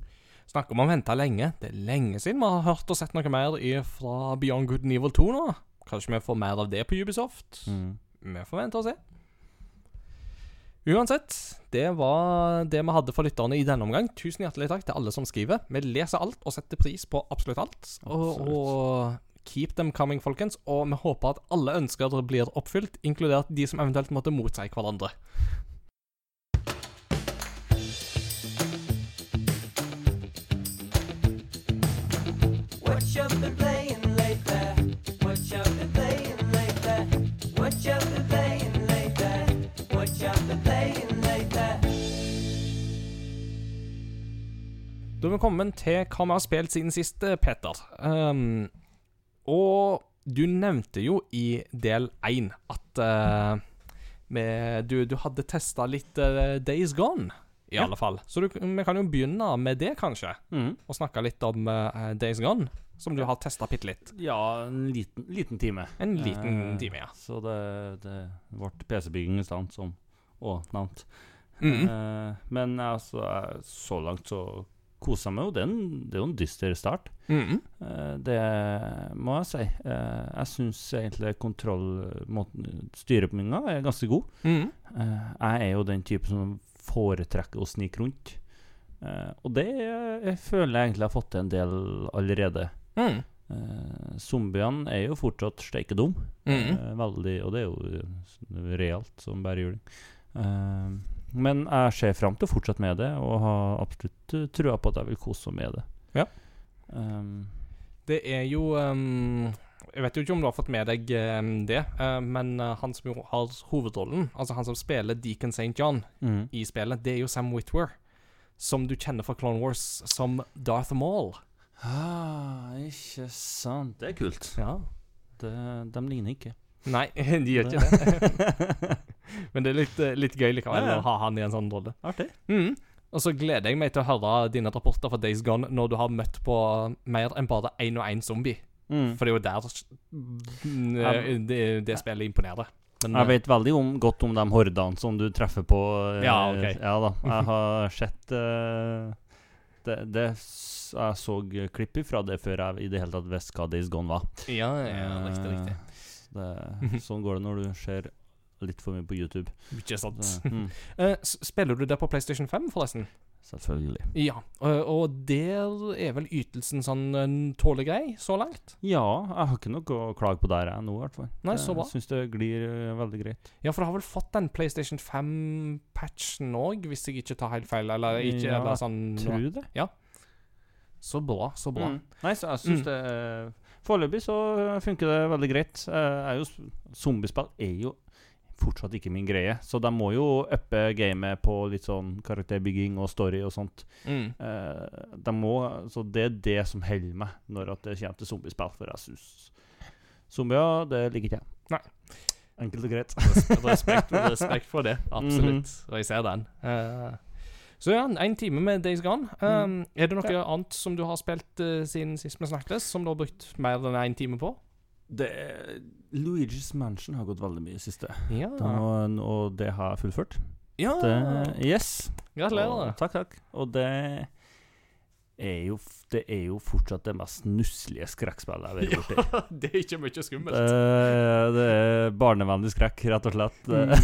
Snakker om å vente lenge. Det er lenge siden vi har hørt og sett noe mer fra Beyond Good Nivel Evil 2 nå. Kanskje vi får mer av det på Ubisoft? Mm. Vi får vente og se. Uansett, det var det vi hadde for lytterne i denne omgang. Tusen hjertelig takk til alle som skriver. Vi leser alt og setter pris på absolutt alt. Og, og keep them coming, folkens. Og vi håper at alle ønsker blir oppfylt, inkludert de som eventuelt måtte motsi hverandre. Da er vi kommet til hva vi har spilt siden sist, eh, Peter. Um, og du nevnte jo i del én at uh, med, du, du hadde testa litt uh, Days Gone, i Ja. alle fall. Så du, vi kan jo begynne med det, kanskje. Mm. Og snakke litt om uh, Days Gone, som du har testa bitte litt. Ja, en liten, liten time. En liten time, ja. Så det, det ble PC-bygging i stand, som òg nevnt. Mm. Men altså, så langt så jeg meg jo. Det er, en, det er jo en dyster start. Mhm. Eh, det må jeg si. Eh, jeg syns egentlig kontrollmåten Styrepunga er ganske god. Mhm. Eh, jeg er jo den type som foretrekker å snike rundt. Og det jeg føler jeg egentlig har fått til en del allerede. Mm. Zombiene er jo fortsatt steikedum. Mhm. -hmm. veldig, og det er jo realt som bare juling. Men jeg ser fram til å fortsette med det, og har absolutt uh, trua på at jeg vil kose meg med det. Ja. Um, Det er jo um, Jeg vet jo ikke om du har fått med deg um, det, uh, men uh, han som jo har hovedrollen, altså han som spiller Deacon St. John mm. i spillet, det er jo Sam Witwer. Som du kjenner fra Clone Wars som Darth Maul. ah, ikke sant. Det er kult. Ja. Det, de ligner ikke. Nei, de gjør ikke det. Men det er litt, eh, litt gøy likevel Ja, ja. å ha han i en sånn rolle. Artig. Mm. Og så gleder jeg meg til å høre dine rapporter fra Days Gone når du har møtt på mer enn bare én og én zombie. Mm. For det er jo der eh, det, det spillet imponerer. Men, Jeg vet veldig om, godt om de hordene som du treffer på. eh, Ja, okay. ja da. Jeg har sett uh, det, det Jeg så klipp fra det før jeg i det hele tatt visste hva Days Gone var. eh, Ja, ja, riktig, Eh, riktig. Det, sånn går det når du ser litt for mye på YouTube. Ikke sant. Mm, Eh, spiller du det på PlayStation 5, forresten? selvfølgelig. Ja. Og, og der er vel ytelsen sånn eh, tålelig grei, så langt? Ja, jeg har ikke noe å klage på der jeg nå, i hvert fall. Nei, så bra. Jeg syns det glir eh, veldig greit. Ja, for du har vel fått den PlayStation 5-patchen òg, hvis jeg ikke tar helt feil? Eller ikke? Ja, eller sånn Tror det. Ja. Så bra, så bra. Mm. Nei, så jeg syns Mm. det eh, Foreløpig så funker det veldig greit. Eh, er jo, Zombiespill er jo fortsatt ikke min greie, så de må jo uppe gamet på litt sånn karakterbygging og story og sånt. Mm. Uh, de må, så det er det som holder meg når at det kommer til zombiespill, for jeg syns Zombier, det liker ikke jeg. Nei. Enkelt og greit. Respekt, respekt for det. Absolutt. Og jeg ser den. Uh, så ja, én time med Days Gone. Um, er det noe annet som du har spilt uh, siden sist vi snakkes, som du har brukt mer enn én time på? Det, Luigi's Mansion har gått veldig mye i siste, Ja. og, og det har jeg fullført. ja. Det, yes. Gratulerer. Og, takk, takk. Og det er jo, det er jo fortsatt det mest nusselige skrekkspillet jeg har vært borti. det er ikke mye skummelt. Det, det er barnevennlig skrekk, rett og slett. Mm.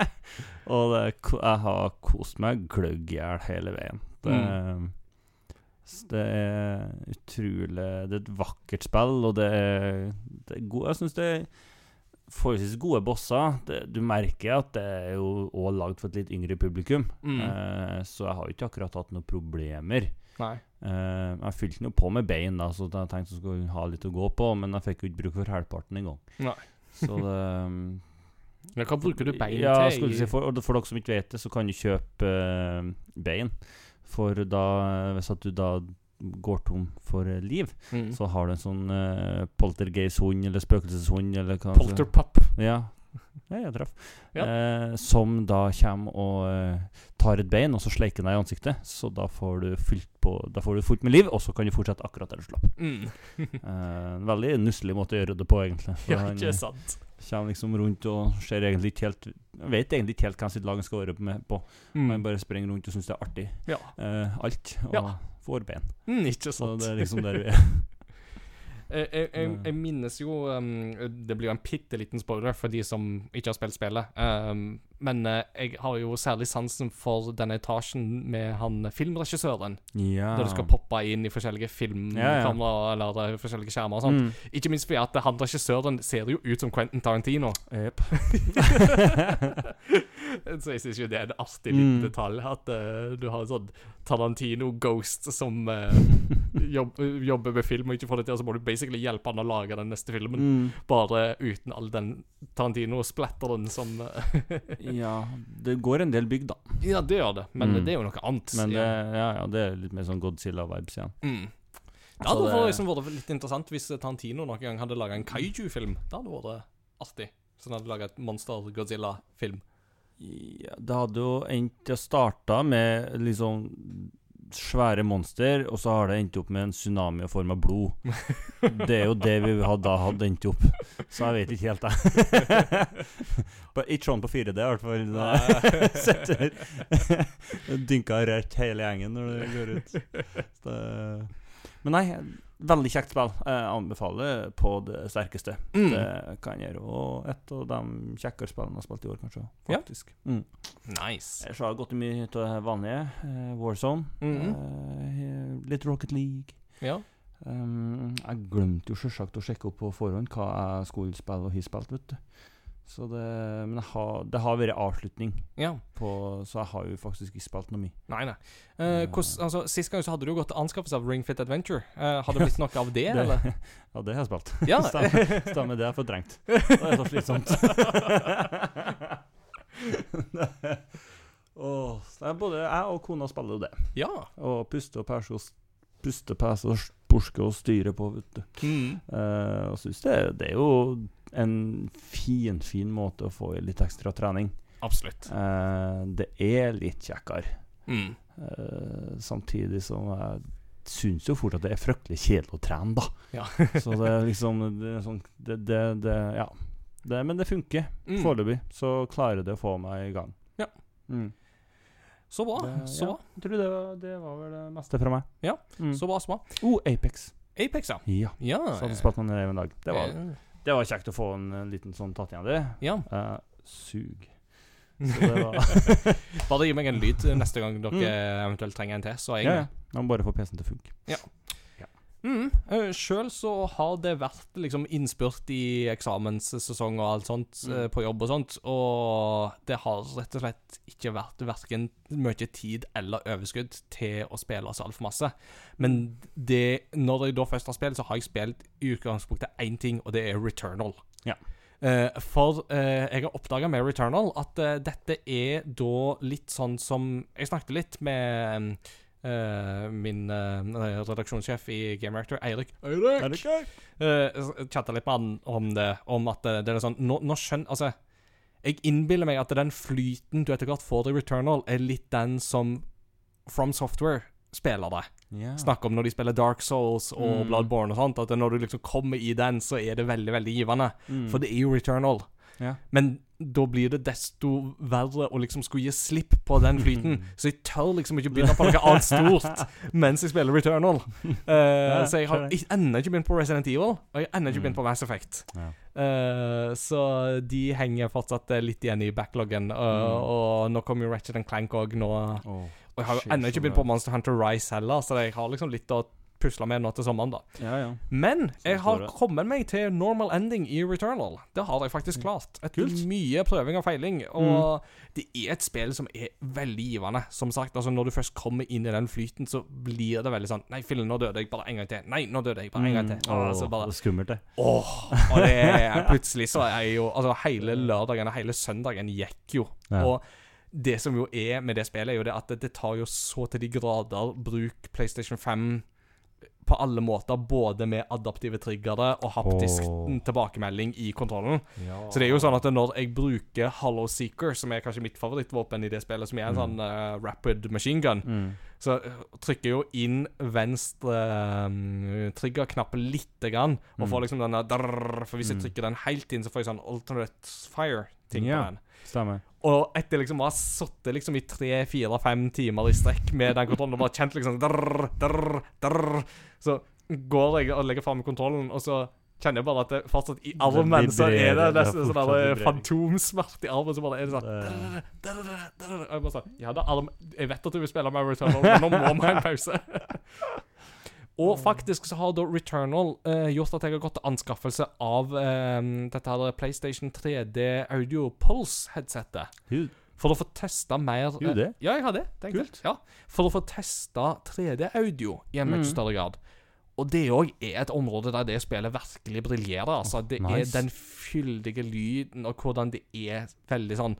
og det, er jeg har kost meg gløgg i hjel hele veien. Det, Mm. Det er utrolig Det er et vakkert spill, og det er, det er god, Jeg syns det er forholdsvis gode bosser. Det, du merker at det er jo òg lagd for et litt yngre publikum, Mm. eh, så jeg har jo ikke akkurat hatt noen problemer. Eh, jeg fylte nå på med bein, da, så jeg tenkte jeg skulle ha litt å gå på, men jeg fikk jo ikke bruk for halvparten engang. Så det Men hva bruker du bein ja, til? si, for, for dere som ikke vet det, så kan du kjøpe uh, bein. For da, hvis at du da går tom for eh, liv, Mm. så har du en sånn uh, poltergeist-hund eller spøkelseshund eller hva Polterpup. Ja. ja, jeg traff. Ja. Eh, som da kommer og eh, tar et bein, og så sleiker den deg i ansiktet. Så da får du fylt på Da får du fullt med liv, og så kan du fortsette akkurat der du slapp. Mm. Eh, en veldig nusselig måte å gjøre det på, egentlig. For Ja, ikke sant. Kommer liksom rundt og ser egentlig ikke helt Vet egentlig ikke helt hvem sitt lag han skal være med på. Mm. Han bare springer rundt og syns det er artig. Ja. Eh, alt. Og Ja. får bein. Mm, ikke Så det er liksom der vi er. Jeg, jeg, jeg, jeg minnes jo um, Det blir jo en bitte liten spoiler for de som ikke har spilt spillet. Um, men uh, jeg har jo særlig sansen for denne etasjen med han filmregissøren. Ja. Der du skal poppe inn i forskjellige Ja, ja. eller er forskjellige skjermer og sånt. Mm. Ikke minst fordi at han regissøren ser jo ut som Quentin Tarantino. Jep. Så jeg syns jo det er en artig liten Mm. detalj. At uh, du har en sånn Tarantino-ghost som uh, jobb, jobber med film og ikke får det til, så må du basically hjelpe han å lage den neste filmen. Mm. Bare uten all den Tarantino-splatteren som eh, Ja, det går en del bygg, da. Ja, det gjør det, men Mm. det er jo noe annet. Men det, ja, ja, det er litt mer sånn Godzilla-vibes igjen. mm. Det hadde det... liksom vært litt interessant hvis Tarantino noen gang hadde laga en kaiju-film. Det hadde vært artig. Så han hadde laga et monster-Godzilla-film. Ja, det hadde jo endt Det starta med liksom svære monster, og så har det endt opp med en tsunami i form av blod. Det er jo det vi hadde, da hadde endt opp. Så jeg vet ikke helt, jeg. Ikke sånn på 4D, i hvert fall. Dynka rødt hele gjengen når det går ut. Det, men nei, veldig kjekt spill. Jeg anbefaler på det sterkeste. Mm. Det kan jeg gjøre. Og et av de kjekkere spillene jeg har spilt i år, kanskje. Ja. Faktisk. Mm. Nice. Ellers har jeg gått mye til av det vanlige. eh, Warzone. -hmm. uh, litt Rocket League. Ja. Um, jeg glemte jo selvsagt å sjekke opp på forhånd hva jeg skulle spille og har spilt, vet du. Så det, men har, det har vært avslutning, ja. på, så jeg har jo faktisk ikke spilt noe mye. Nei, nei. Eh, hos, altså, Sist gang så hadde du jo gått til anskaffelse av Ring Fit Adventure. Eh, har det blitt noe av det, eller? ja, det har jeg spilt. Ja. Stemmer, stemmer, det er fortrengt. Det er så slitsomt. Er både jeg og kona spiller jo det. ja. Og puste og perse og s- puste, pese og porske og styre på, vet du. Mm. Eh, og synes det, det er jo en fin, fin måte å få i litt ekstra trening. Absolutt. Eh, det er litt kjekkere. Mm. Eh, samtidig som jeg syns jo fort at det er fryktelig kjedelig å trene, da. Ja. så det er liksom det er sånn det, det, det, Ja. Det, men det funker Mm. foreløpig. Så klarer det å få meg i gang. Ja. Mm. Så bra. Det- så ja, bra. Jeg tror det var, det var vel det meste fra meg. Ja, Mm. Så bra, så bra. Oh, Apex. Apex, ja. Ja. Ja. Så hadde jeg spilt med den en dag. Det var, eh, det var kjekt å få en, en liten sånn tatt igjen det. Ja. Uh, sug. Så det var Bare gi meg en lyd neste gang dere Mm. eventuelt trenger en til, så er jeg Ja, med. ja. Man bare får PC-en til å funke. Mm. Uh, Sjøl så har det vært liksom innspurt i eksamenssesong og alt sånt Mm. eh, på jobb og sånt, og det har rett og slett ikke vært verken mye tid eller overskudd til å spille så altfor masse. Men det, når jeg da først har spilt, så har jeg spilt i utgangspunktet én ting, og det er Returnal. Ja. Uh, for uh, jeg har oppdaga med Returnal at uh, dette er da litt sånn som Jeg snakket litt med eh, min uh, redaksjonssjef i Game Reactor, Eirik Eirik! Uh, Chatta litt med han om det, om at eh, det er sånn Nå, nå skjønner Altså, jeg innbiller meg at den flyten du etter hvert får i Returnal, er litt den som From Software spiller det. Ja. Snakk om når de spiller Dark Souls og Mm. Bloodborne og sånt, at når du liksom kommer i den, så er det veldig, veldig givende. Mm. For det er jo Returnal. Ja. Men da blir det desto verre å liksom skulle gi slipp på den flyten. Så jeg tør liksom ikke begynne på noe annet stort mens jeg spiller Returnal. Uh, så jeg har ennå ikke begynt på Resident Evil, og jeg har ennå ikke Mm. begynt på Mass Effect. Eh, så de henger fortsatt eh, litt igjen i backloggen. Mm. Og nå kommer jo Ratchet Clank òg nå. Og jeg har jo ennå ikke begynt på Monster Hunter Rise heller, så jeg har liksom litt å pusle med nå til sommeren, da. Ja, ja. Men jeg har kommet meg til normal ending i Returnal. Det har jeg faktisk klart. Etter Kult. Mm. mye prøving og feiling. Og det er et spill som er veldig givende. Som sagt, altså når du først kommer inn i den flyten, så blir det veldig sånn Nei, fillen, nå døde jeg bare en gang til. Nei, nå døde jeg bare en gang til. Mm. Åh, så bare det er skummelt, det. Åh, og det er plutselig så er jeg jo Altså, hele lørdagen og hele søndagen gikk jo. Ja. Og det som jo er med det spillet, er jo det at det, det tar jo så til de grader bruk PlayStation 5 på alle måter, både med adaptive triggere og haptisk oh. tilbakemelding i kontrollen. Ja. Så det er jo sånn at når jeg bruker Hollow Seeker, som er kanskje mitt favorittvåpen i det spillet, som er en Mm. sånn uh, rapid machine gun, mm. så eh, trykker jeg jo inn venstre um, triggerknapp lite grann, og Mm. får liksom denne drrr, For hvis jeg Mm. trykker den helt inn, så får jeg sånn alternate fire-ting yeah. på den. Stemmer. Og etter liksom å ha sittet liksom i tre, fire, fem timer i strekk med den kontrollen og bare kjent liksom drrrr, drrrr, drrrr, Så går jeg og legger fram kontrollen, og så kjenner jeg bare at det fortsatt i armen så er det nesten sånn der fantomsmerte i armen. Så bare er det sånn drrrr, drrrr. Og jeg bare sånn Ja, det er arm Jeg vet at du vil spille med Returnal, men nå må vi ha en pause. Og faktisk så har da Returnal eh, gjort at jeg har gått til anskaffelse av eh, dette her PlayStation 3D Audio Pulse-headsetet. For å få testa mer Jo, det. Ja, jeg har det. det Kult. Ja. For å få testa 3D-audio i en mye Mm. større grad. Og det òg er et område der det spillet virkelig briljerer. Altså, det nice. er den fyldige lyden, og hvordan det er veldig sånn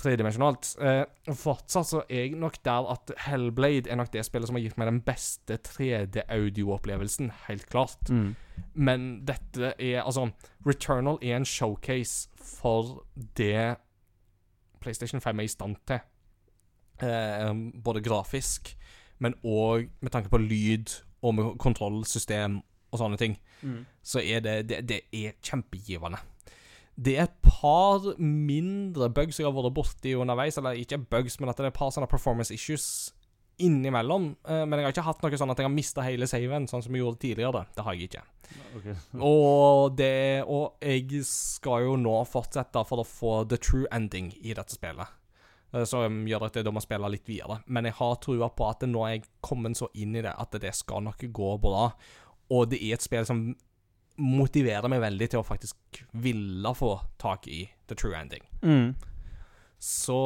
tredimensjonalt. Eh, fortsatt så er jeg nok der at Hellblade er nok det spillet som har gitt meg den beste 3D-audio-opplevelsen, helt klart. Mm. Men dette er Altså, Returnal er en showcase for det PlayStation 5 er i stand til. Eh, både grafisk, men òg med tanke på lyd og med kontrollsystem og sånne ting. Mm. Så er det, det Det er kjempegivende. Det er et par mindre bugs jeg har vært borti underveis. Eller ikke bugs, men at det er et par sånne performance issues innimellom. Eh, men jeg har ikke hatt noe sånn at jeg har mista hele saven, sånn som jeg gjorde tidligere. Det har jeg ikke. Okay. Og det Og jeg skal jo nå fortsette for å få the true ending i dette spillet. Eh, Som gjør at jeg da må spille litt videre. Men jeg har trua på at nå er jeg kommet så inn i det at det skal nok gå bra. Og det er et spill som motiverer meg veldig til å faktisk ville få tak i the true ending. Mm. Så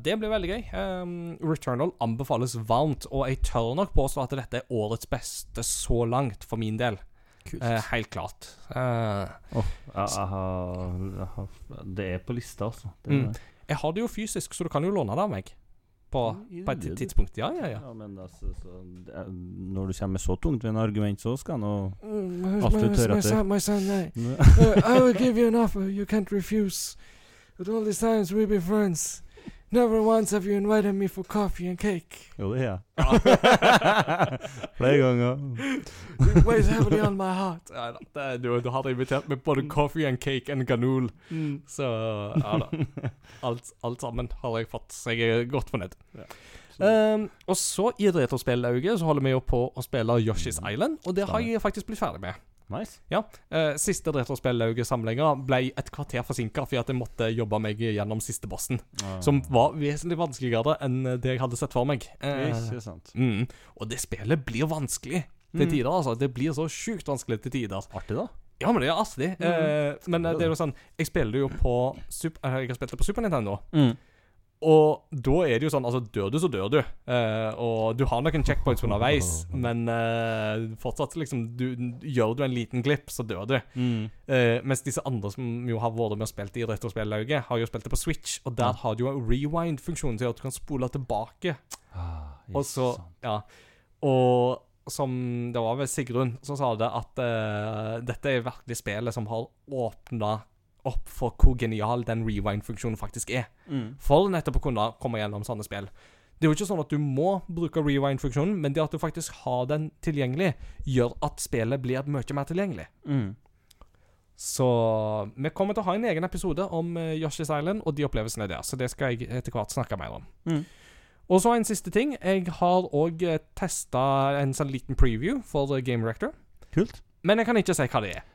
det blir veldig gøy. Um, Returnal anbefales varmt, og jeg tør nok påstå at dette er årets beste så langt, for min del. Kult. Eh, helt klart. Uh, oh, jeg, jeg, har, jeg har Det er på lista, altså. Det Mm. jeg har det jo fysisk, så du kan jo låne det av meg. På, på et tidspunkt. Ja, ja, ja. Ja, men altså, så, det er- når du kommer med så tungt ved en argument, så skal nå Alt du tør etter. my son, I, uh, I will give you an offer you can't refuse. But all these times we've been friends. Never once have you invited me for coffee and cake. Jo, det er jeg. Flere ganger. It weighs heavily on my heart. Ja, da, du, du hadde invitert meg både coffee and cake and ganol. Så ja da. Alt, alt sammen har jeg fått, så jeg er godt fornøyd. Um, og så i retrospillauget så holder vi jo på å spille Yoshi's Island, og det har jeg faktisk blitt ferdig med. Nice. Uh, siste retrospillauget-samlinga ble et kvarter forsinka fordi at jeg måtte jobbe meg gjennom siste bossen, som var vesentlig vanskeligere enn det jeg hadde sett for meg. Uh, Ikke sant. mm, og det spillet blir vanskelig til Mm. tider, altså. Det blir så sjukt vanskelig til tider. Artig, da. Ja, men det er artig. Eh, men eh, det er jo sånn Jeg spiller jo på Super, Jeg har spilt det på Super Nintendo. Og da er det jo sånn Altså, dør du, så dør du. Eh, og du har noen checkpoints underveis, men eh, fortsatt, liksom du, Gjør du en liten glipp, så dør du. Mm. Eh, mens disse andre som jo har vært med og spilt i retrospillauget, har jo spilt det på Switch, og der har du jo en rewind-funksjon gjør at du kan spole tilbake. Ah, Og så Ja. Og som Det var ved Sigrun som sa det, at eh, dette er virkelig spillet som har åpna opp for hvor genial den rewind-funksjonen faktisk er. mm. For nettopp å kunne komme gjennom sånne spill. Det er jo ikke sånn at du må bruke rewind-funksjonen, men det at du faktisk har den tilgjengelig, gjør at spillet blir mye mer tilgjengelig. Mm. Så vi kommer til å ha en egen episode om eh, Yoshi's Island og de opplevelsene der, så det skal jeg etter hvert snakke mer om. Mm. Og så en siste ting. Jeg har òg testa en sånn liten preview for eh, Game Rector, Kult. men jeg kan ikke si hva det er.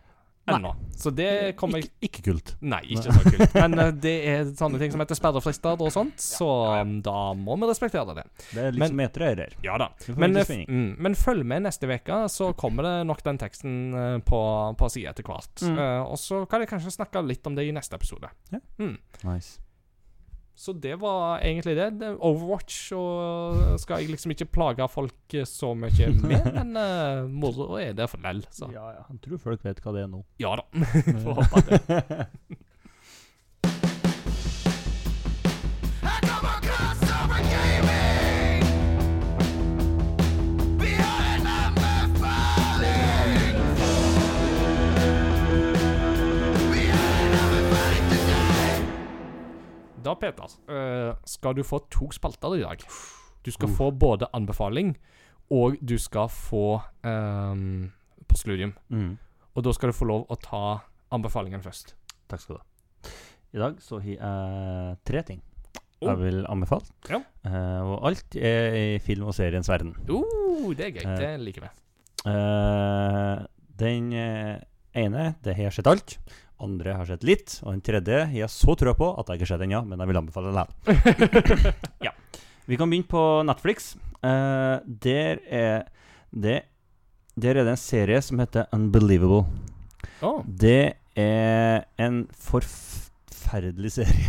Ennå. Så det kommer Ikke, ikke kult. Nei, ikke så kult. Men uh, det er sånne ting som heter sperrefrister og sånt, så um, da må vi respektere det. Det er liksom som. Ja da. Men, eh, mm, men følg med neste uke, så kommer det nok den teksten uh, på, på sida etter hvert. Mm. Uh, og så kan jeg kanskje snakke litt om det i neste episode. Ja. Mm. Nice. Så det var egentlig det. det. Overwatch og skal jeg liksom ikke plage folk eh, så mye med, men uh, moro er det for lell. Ja, ja. Jeg tror folk vet hva det er nå. ja da. Får håpe det. Da, Peter, eh, skal du få to spalter i dag. Du skal Uh. få både anbefaling, og du skal få um, postludium. Mm. Og da skal du få lov å ta anbefalingen først. Takk skal du ha. I dag så har jeg tre ting Oh. jeg vil anbefale. Ja. Uh, og alt er i film- og seriens verden. Uh, det er gøy. Uh, Det liker vi. Den ene, det har skjedd alt. Andre har sett litt. Og den tredje har jeg så trua på at jeg ikke har sett ennå, men jeg vil anbefale den likevel. ja. Vi kan begynne på Netflix. Uh, der er det Der er det en serie som heter Unbelievable. Oh. Det er en forferdelig serie.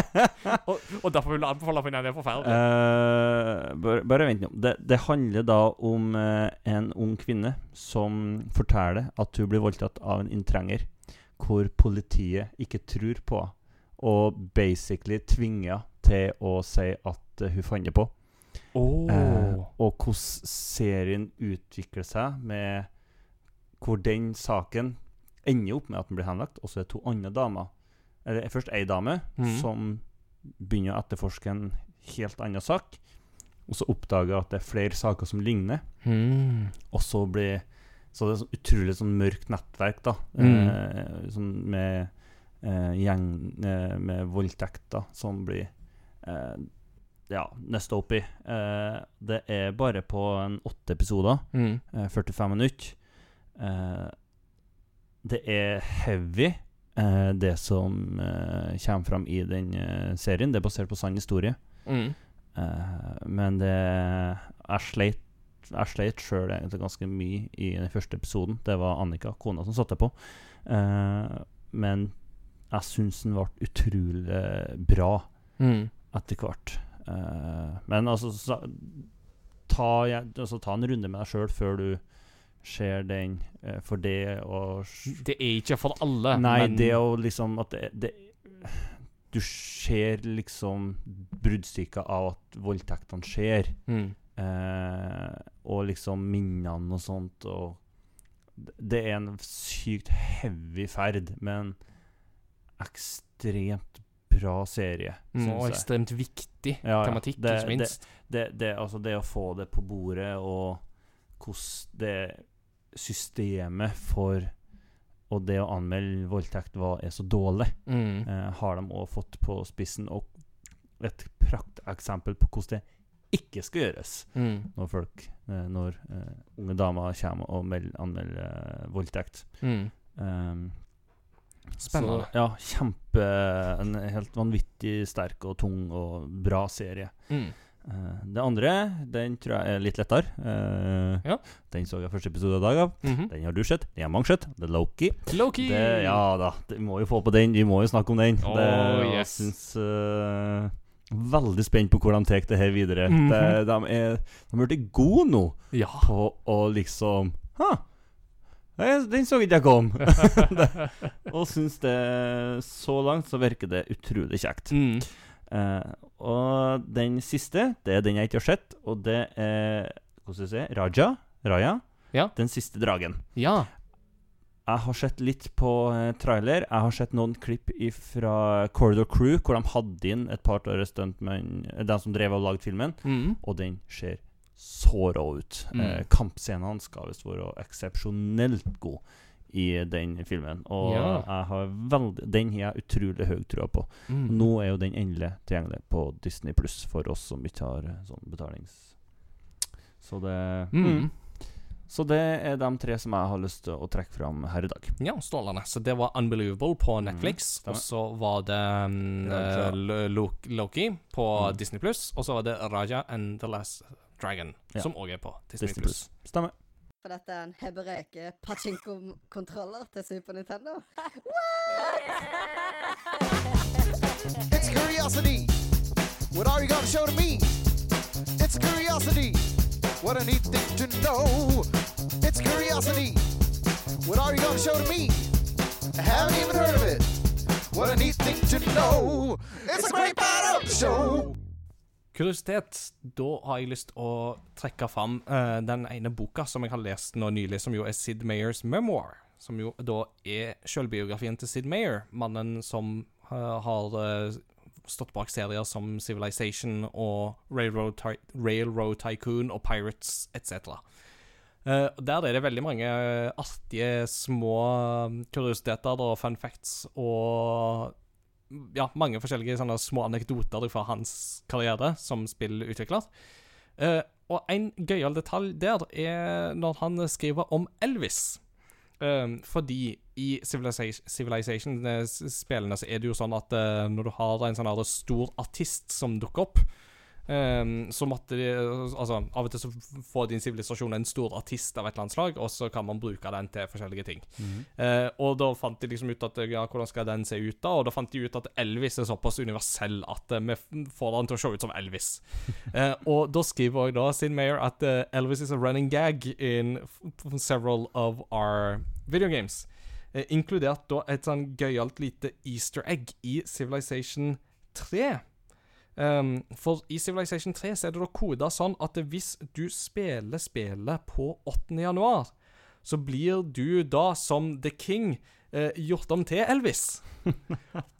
og, og derfor vil du anbefale for den er forferdelig. Eh, bare, bare vent nå. Det, det handler da om uh, en ung kvinne som forteller at hun blir voldtatt av en inntrenger, hvor politiet ikke tror på henne, og basically tvinger til å si at eh, hun fant det på. Oh. Eh, og hvordan serien utvikler seg, med hvor den saken ender opp med at den blir henlagt, og så er det to andre damer. Eller først ei dame mm. som begynner å etterforske en helt annen sak, og så oppdager at det er flere saker som ligner, mm. og så blir Så det er så utrolig sånn mørkt nettverk, da. Mm. Eh, sånn med eh, gjeng eh, med voldtekter som blir eh, ja, nøsta opp i. Eh, det er bare på en åtte episoder, mm. eh, 45 minutter. Eh, det er heavy, eh, det som kommer fram i den serien. Det er basert på sann historie. Mm. Eh, men det Jeg sleit Jeg sleit sjøl ganske mye i den første episoden. Det var Annika, kona, som satte på. Uh, men jeg syns den ble utrolig bra mm. etter hvert. Uh, men altså så, ta, altså ta en runde med deg sjøl før du ser den, uh, for det å Det er ikke for alle, Nei, men det å liksom at det, det Du ser liksom bruddstykker av at voldtektene skjer. Hmm. Eh, og liksom minnene og sånt. Og det er en sykt heavy ferd, men ekstremt bra serie, Mm, og ekstremt viktig ja. tematikk, Det- ikke minst. Det, det, altså det å få det på bordet, og hvordan det systemet for og det å anmelde voldtekt var, er så dårlig, Mm. eh, har de òg fått på spissen. Og et prakteksempel på hvordan det ikke skal gjøres Mm. når folk eh, Når eh, unge damer kommer og meld, anmelder eh, voldtekt. Mm. Um, Spennende. Så, ja, kjempe En helt vanvittig sterk og tung og bra serie. Mm. Uh, det andre, den tror jeg er litt lettere. Uh, Ja. Den så jeg første episode i dag av. Mhm. Den har du sett. Den har mange sett. Det er Loki. Loki! Det, ja da, vi må jo få på den. Vi må jo snakke om den. Åh, det, yes. Jeg syns eh, Veldig spent på hvor de tar det her videre. Mm -hmm. de er De har blitt gode nå Ja. på å liksom Ha! Den så ikke jeg kom. det, og syns det Så langt så virker det utrolig kjekt. Mm. Eh, og den siste, det er den jeg ikke har sett, og det er Hvordan skal jeg si Raja? Raja? Ja. Den siste dragen. ja. Jeg har sett litt på eh, trailer. Jeg har sett noen klipp fra Corridor Crew, hvor de hadde inn et par av stuntmenn, eh, de som drev og lagde filmen, Mm. og den ser så rå ut. Mm. Eh, kampscenene skal visst være eksepsjonelt gode i den filmen. Og Ja. jeg har veldig, den har jeg utrolig høy trua på. Mm. Nå er jo den endelig tilgjengelig på Disney Pluss for oss som ikke har eh, sånn betalings... Så det Mm. Så det er de tre som jeg har lyst til å trekke fram her i dag. Ja, strålende. Så det var Unbelievable på Netflix. Mm, og så var det um, Lo- Loki på Mm. Disney Pluss. Og så var det Raja and the Last Dragon, Ja. som òg er på Disney, Disney. Pluss. Stemmer. For dette er en hebreke pachinko-kontroller til Super Nintendo. It's curiosity. What are you gonna show to me? It's curiosity. What a neat thing to know. It's curiosity. What are you gonna show to me? I haven't even heard of it. What a neat thing to know. It's a great part of the show. Kuriositet. Da har jeg lyst å trekke fram uh, den ene boka som jeg har lest nå nylig, som jo er Sid Mayers memoir. Som jo da er selvbiografien til Sid Mayer, mannen som uh, har eh, stått bak serier som Civilization og Railroad, Ty Railroad Tycoon og Pirates etc. Uh, der er det veldig mange artige små kuriositeter og fun facts og ja, mange forskjellige sånne små anekdoter fra hans karriere som spillutvikler. Uh, og en gøyal detalj der er når han skriver om Elvis. Eh, fordi i Civilization- Civilization-spillene så er det jo sånn at uh, når du har en sånn stor artist som dukker opp, eh, så måtte de Altså, av og til så får din sivilisasjon en stor artist av et eller annet slag, og så kan man bruke den til forskjellige ting. Eh, og da fant de liksom ut at ja, hvordan skal den se ut, da? Og da fant de ut at Elvis er såpass universell at uh, vi får den til å se ut som Elvis. uh, og da skriver også da Sin Mayer at Elvis is a running gag in several of our video games. Inkludert da et sånn gøyalt lite easter egg i Civilization 3. Um, for i Civilization 3 så er det da koda sånn at hvis du spiller spillet på 8. januar, så blir du da som The King eh, gjort om til Elvis.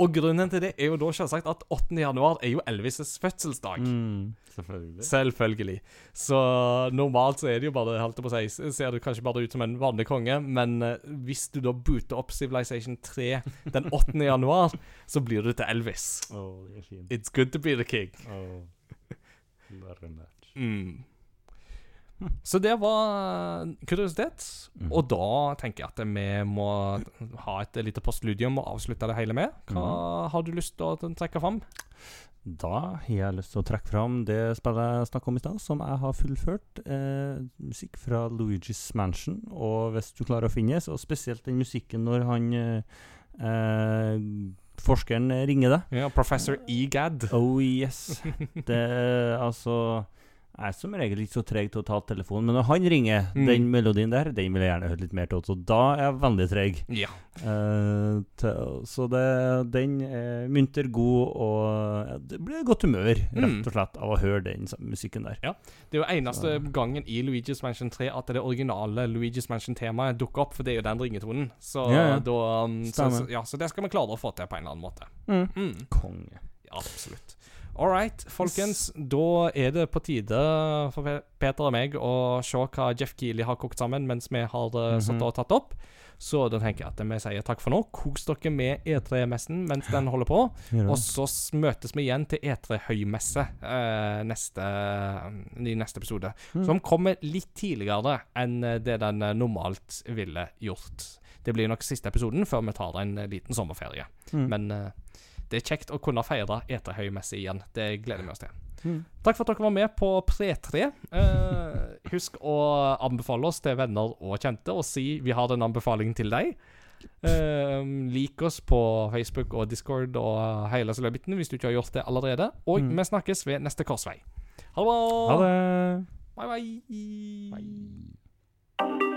Og grunnen til det er jo da selvsagt at 8. januar er jo Elvis' fødselsdag. Mm, selvfølgelig. Selvfølgelig. Så normalt så er det jo bare, holdt jeg på å si, ser du kanskje bare ut som en vanlig konge, men eh, hvis du da booter opp Civilization 3 den 8. januar, så blir du til Elvis. Oh, det er fint. It's good to be the king. Oh. Mm. Så det var kuriositet. Mhm. Og da tenker jeg at vi må ha et lite postludium og avslutte det hele med. Hva Mhm. har du lyst til å trekke fram? Da har jeg lyst til å trekke fram det spillet jeg snakka om i stad, som jeg har fullført. Eh, musikk fra Luigi's Mansion. Og hvis du klarer å finne det, og spesielt den musikken når han eh, eh, Forskeren ringer deg. Ja, Professor Egad. Oh yes. Det altså Jeg er som regel ikke så treg til å ta telefonen, men når han ringer, Mm. den melodien der, den vil jeg gjerne høre litt mer til. Så da er jeg veldig treg. Ja. Uh, til, så det, den er munter, god, og det blir godt humør, Mm. rett og slett, av å høre den musikken der. Det er jo eneste gangen i Luigi's Mansion 3 at det originale Luigi's Mansion-temaet dukker opp, for det er jo den ringetonen. Så Ja, ja. da um, så, så, Ja, så det skal vi klare å få til på en eller annen måte. Mm. Mm. Konge. Ja, absolutt. All right, folkens. Da er det på tide for Peter og meg å se hva Jeff Keeley har kokt sammen mens vi har uh, Mhm. satt og tatt opp. Så da tenker jeg at vi sier takk for nå. Kos dere med E3-messen mens den holder på. Og så møtes vi igjen til E3-høymesse uh, neste, i neste episode. Mm. Som kommer litt tidligere enn eh, det den normalt ville gjort. Det blir nok siste episoden før vi tar en liten sommerferie. Mm. Men eh, det er kjekt å kunne feire E3-høymesse igjen. Det gleder vi oss til. Mm. Takk for at dere var med på Pre3. Eh, husk å anbefale oss til venner og kjente, og si vi har den anbefalingen til deg. Eh, lik oss på Facebook og Discord og hele sulamitten hvis du ikke har gjort det allerede. Og Mm. vi snakkes ved neste korsvei. Ha det bra! Ha det. Bye, bye. Bye.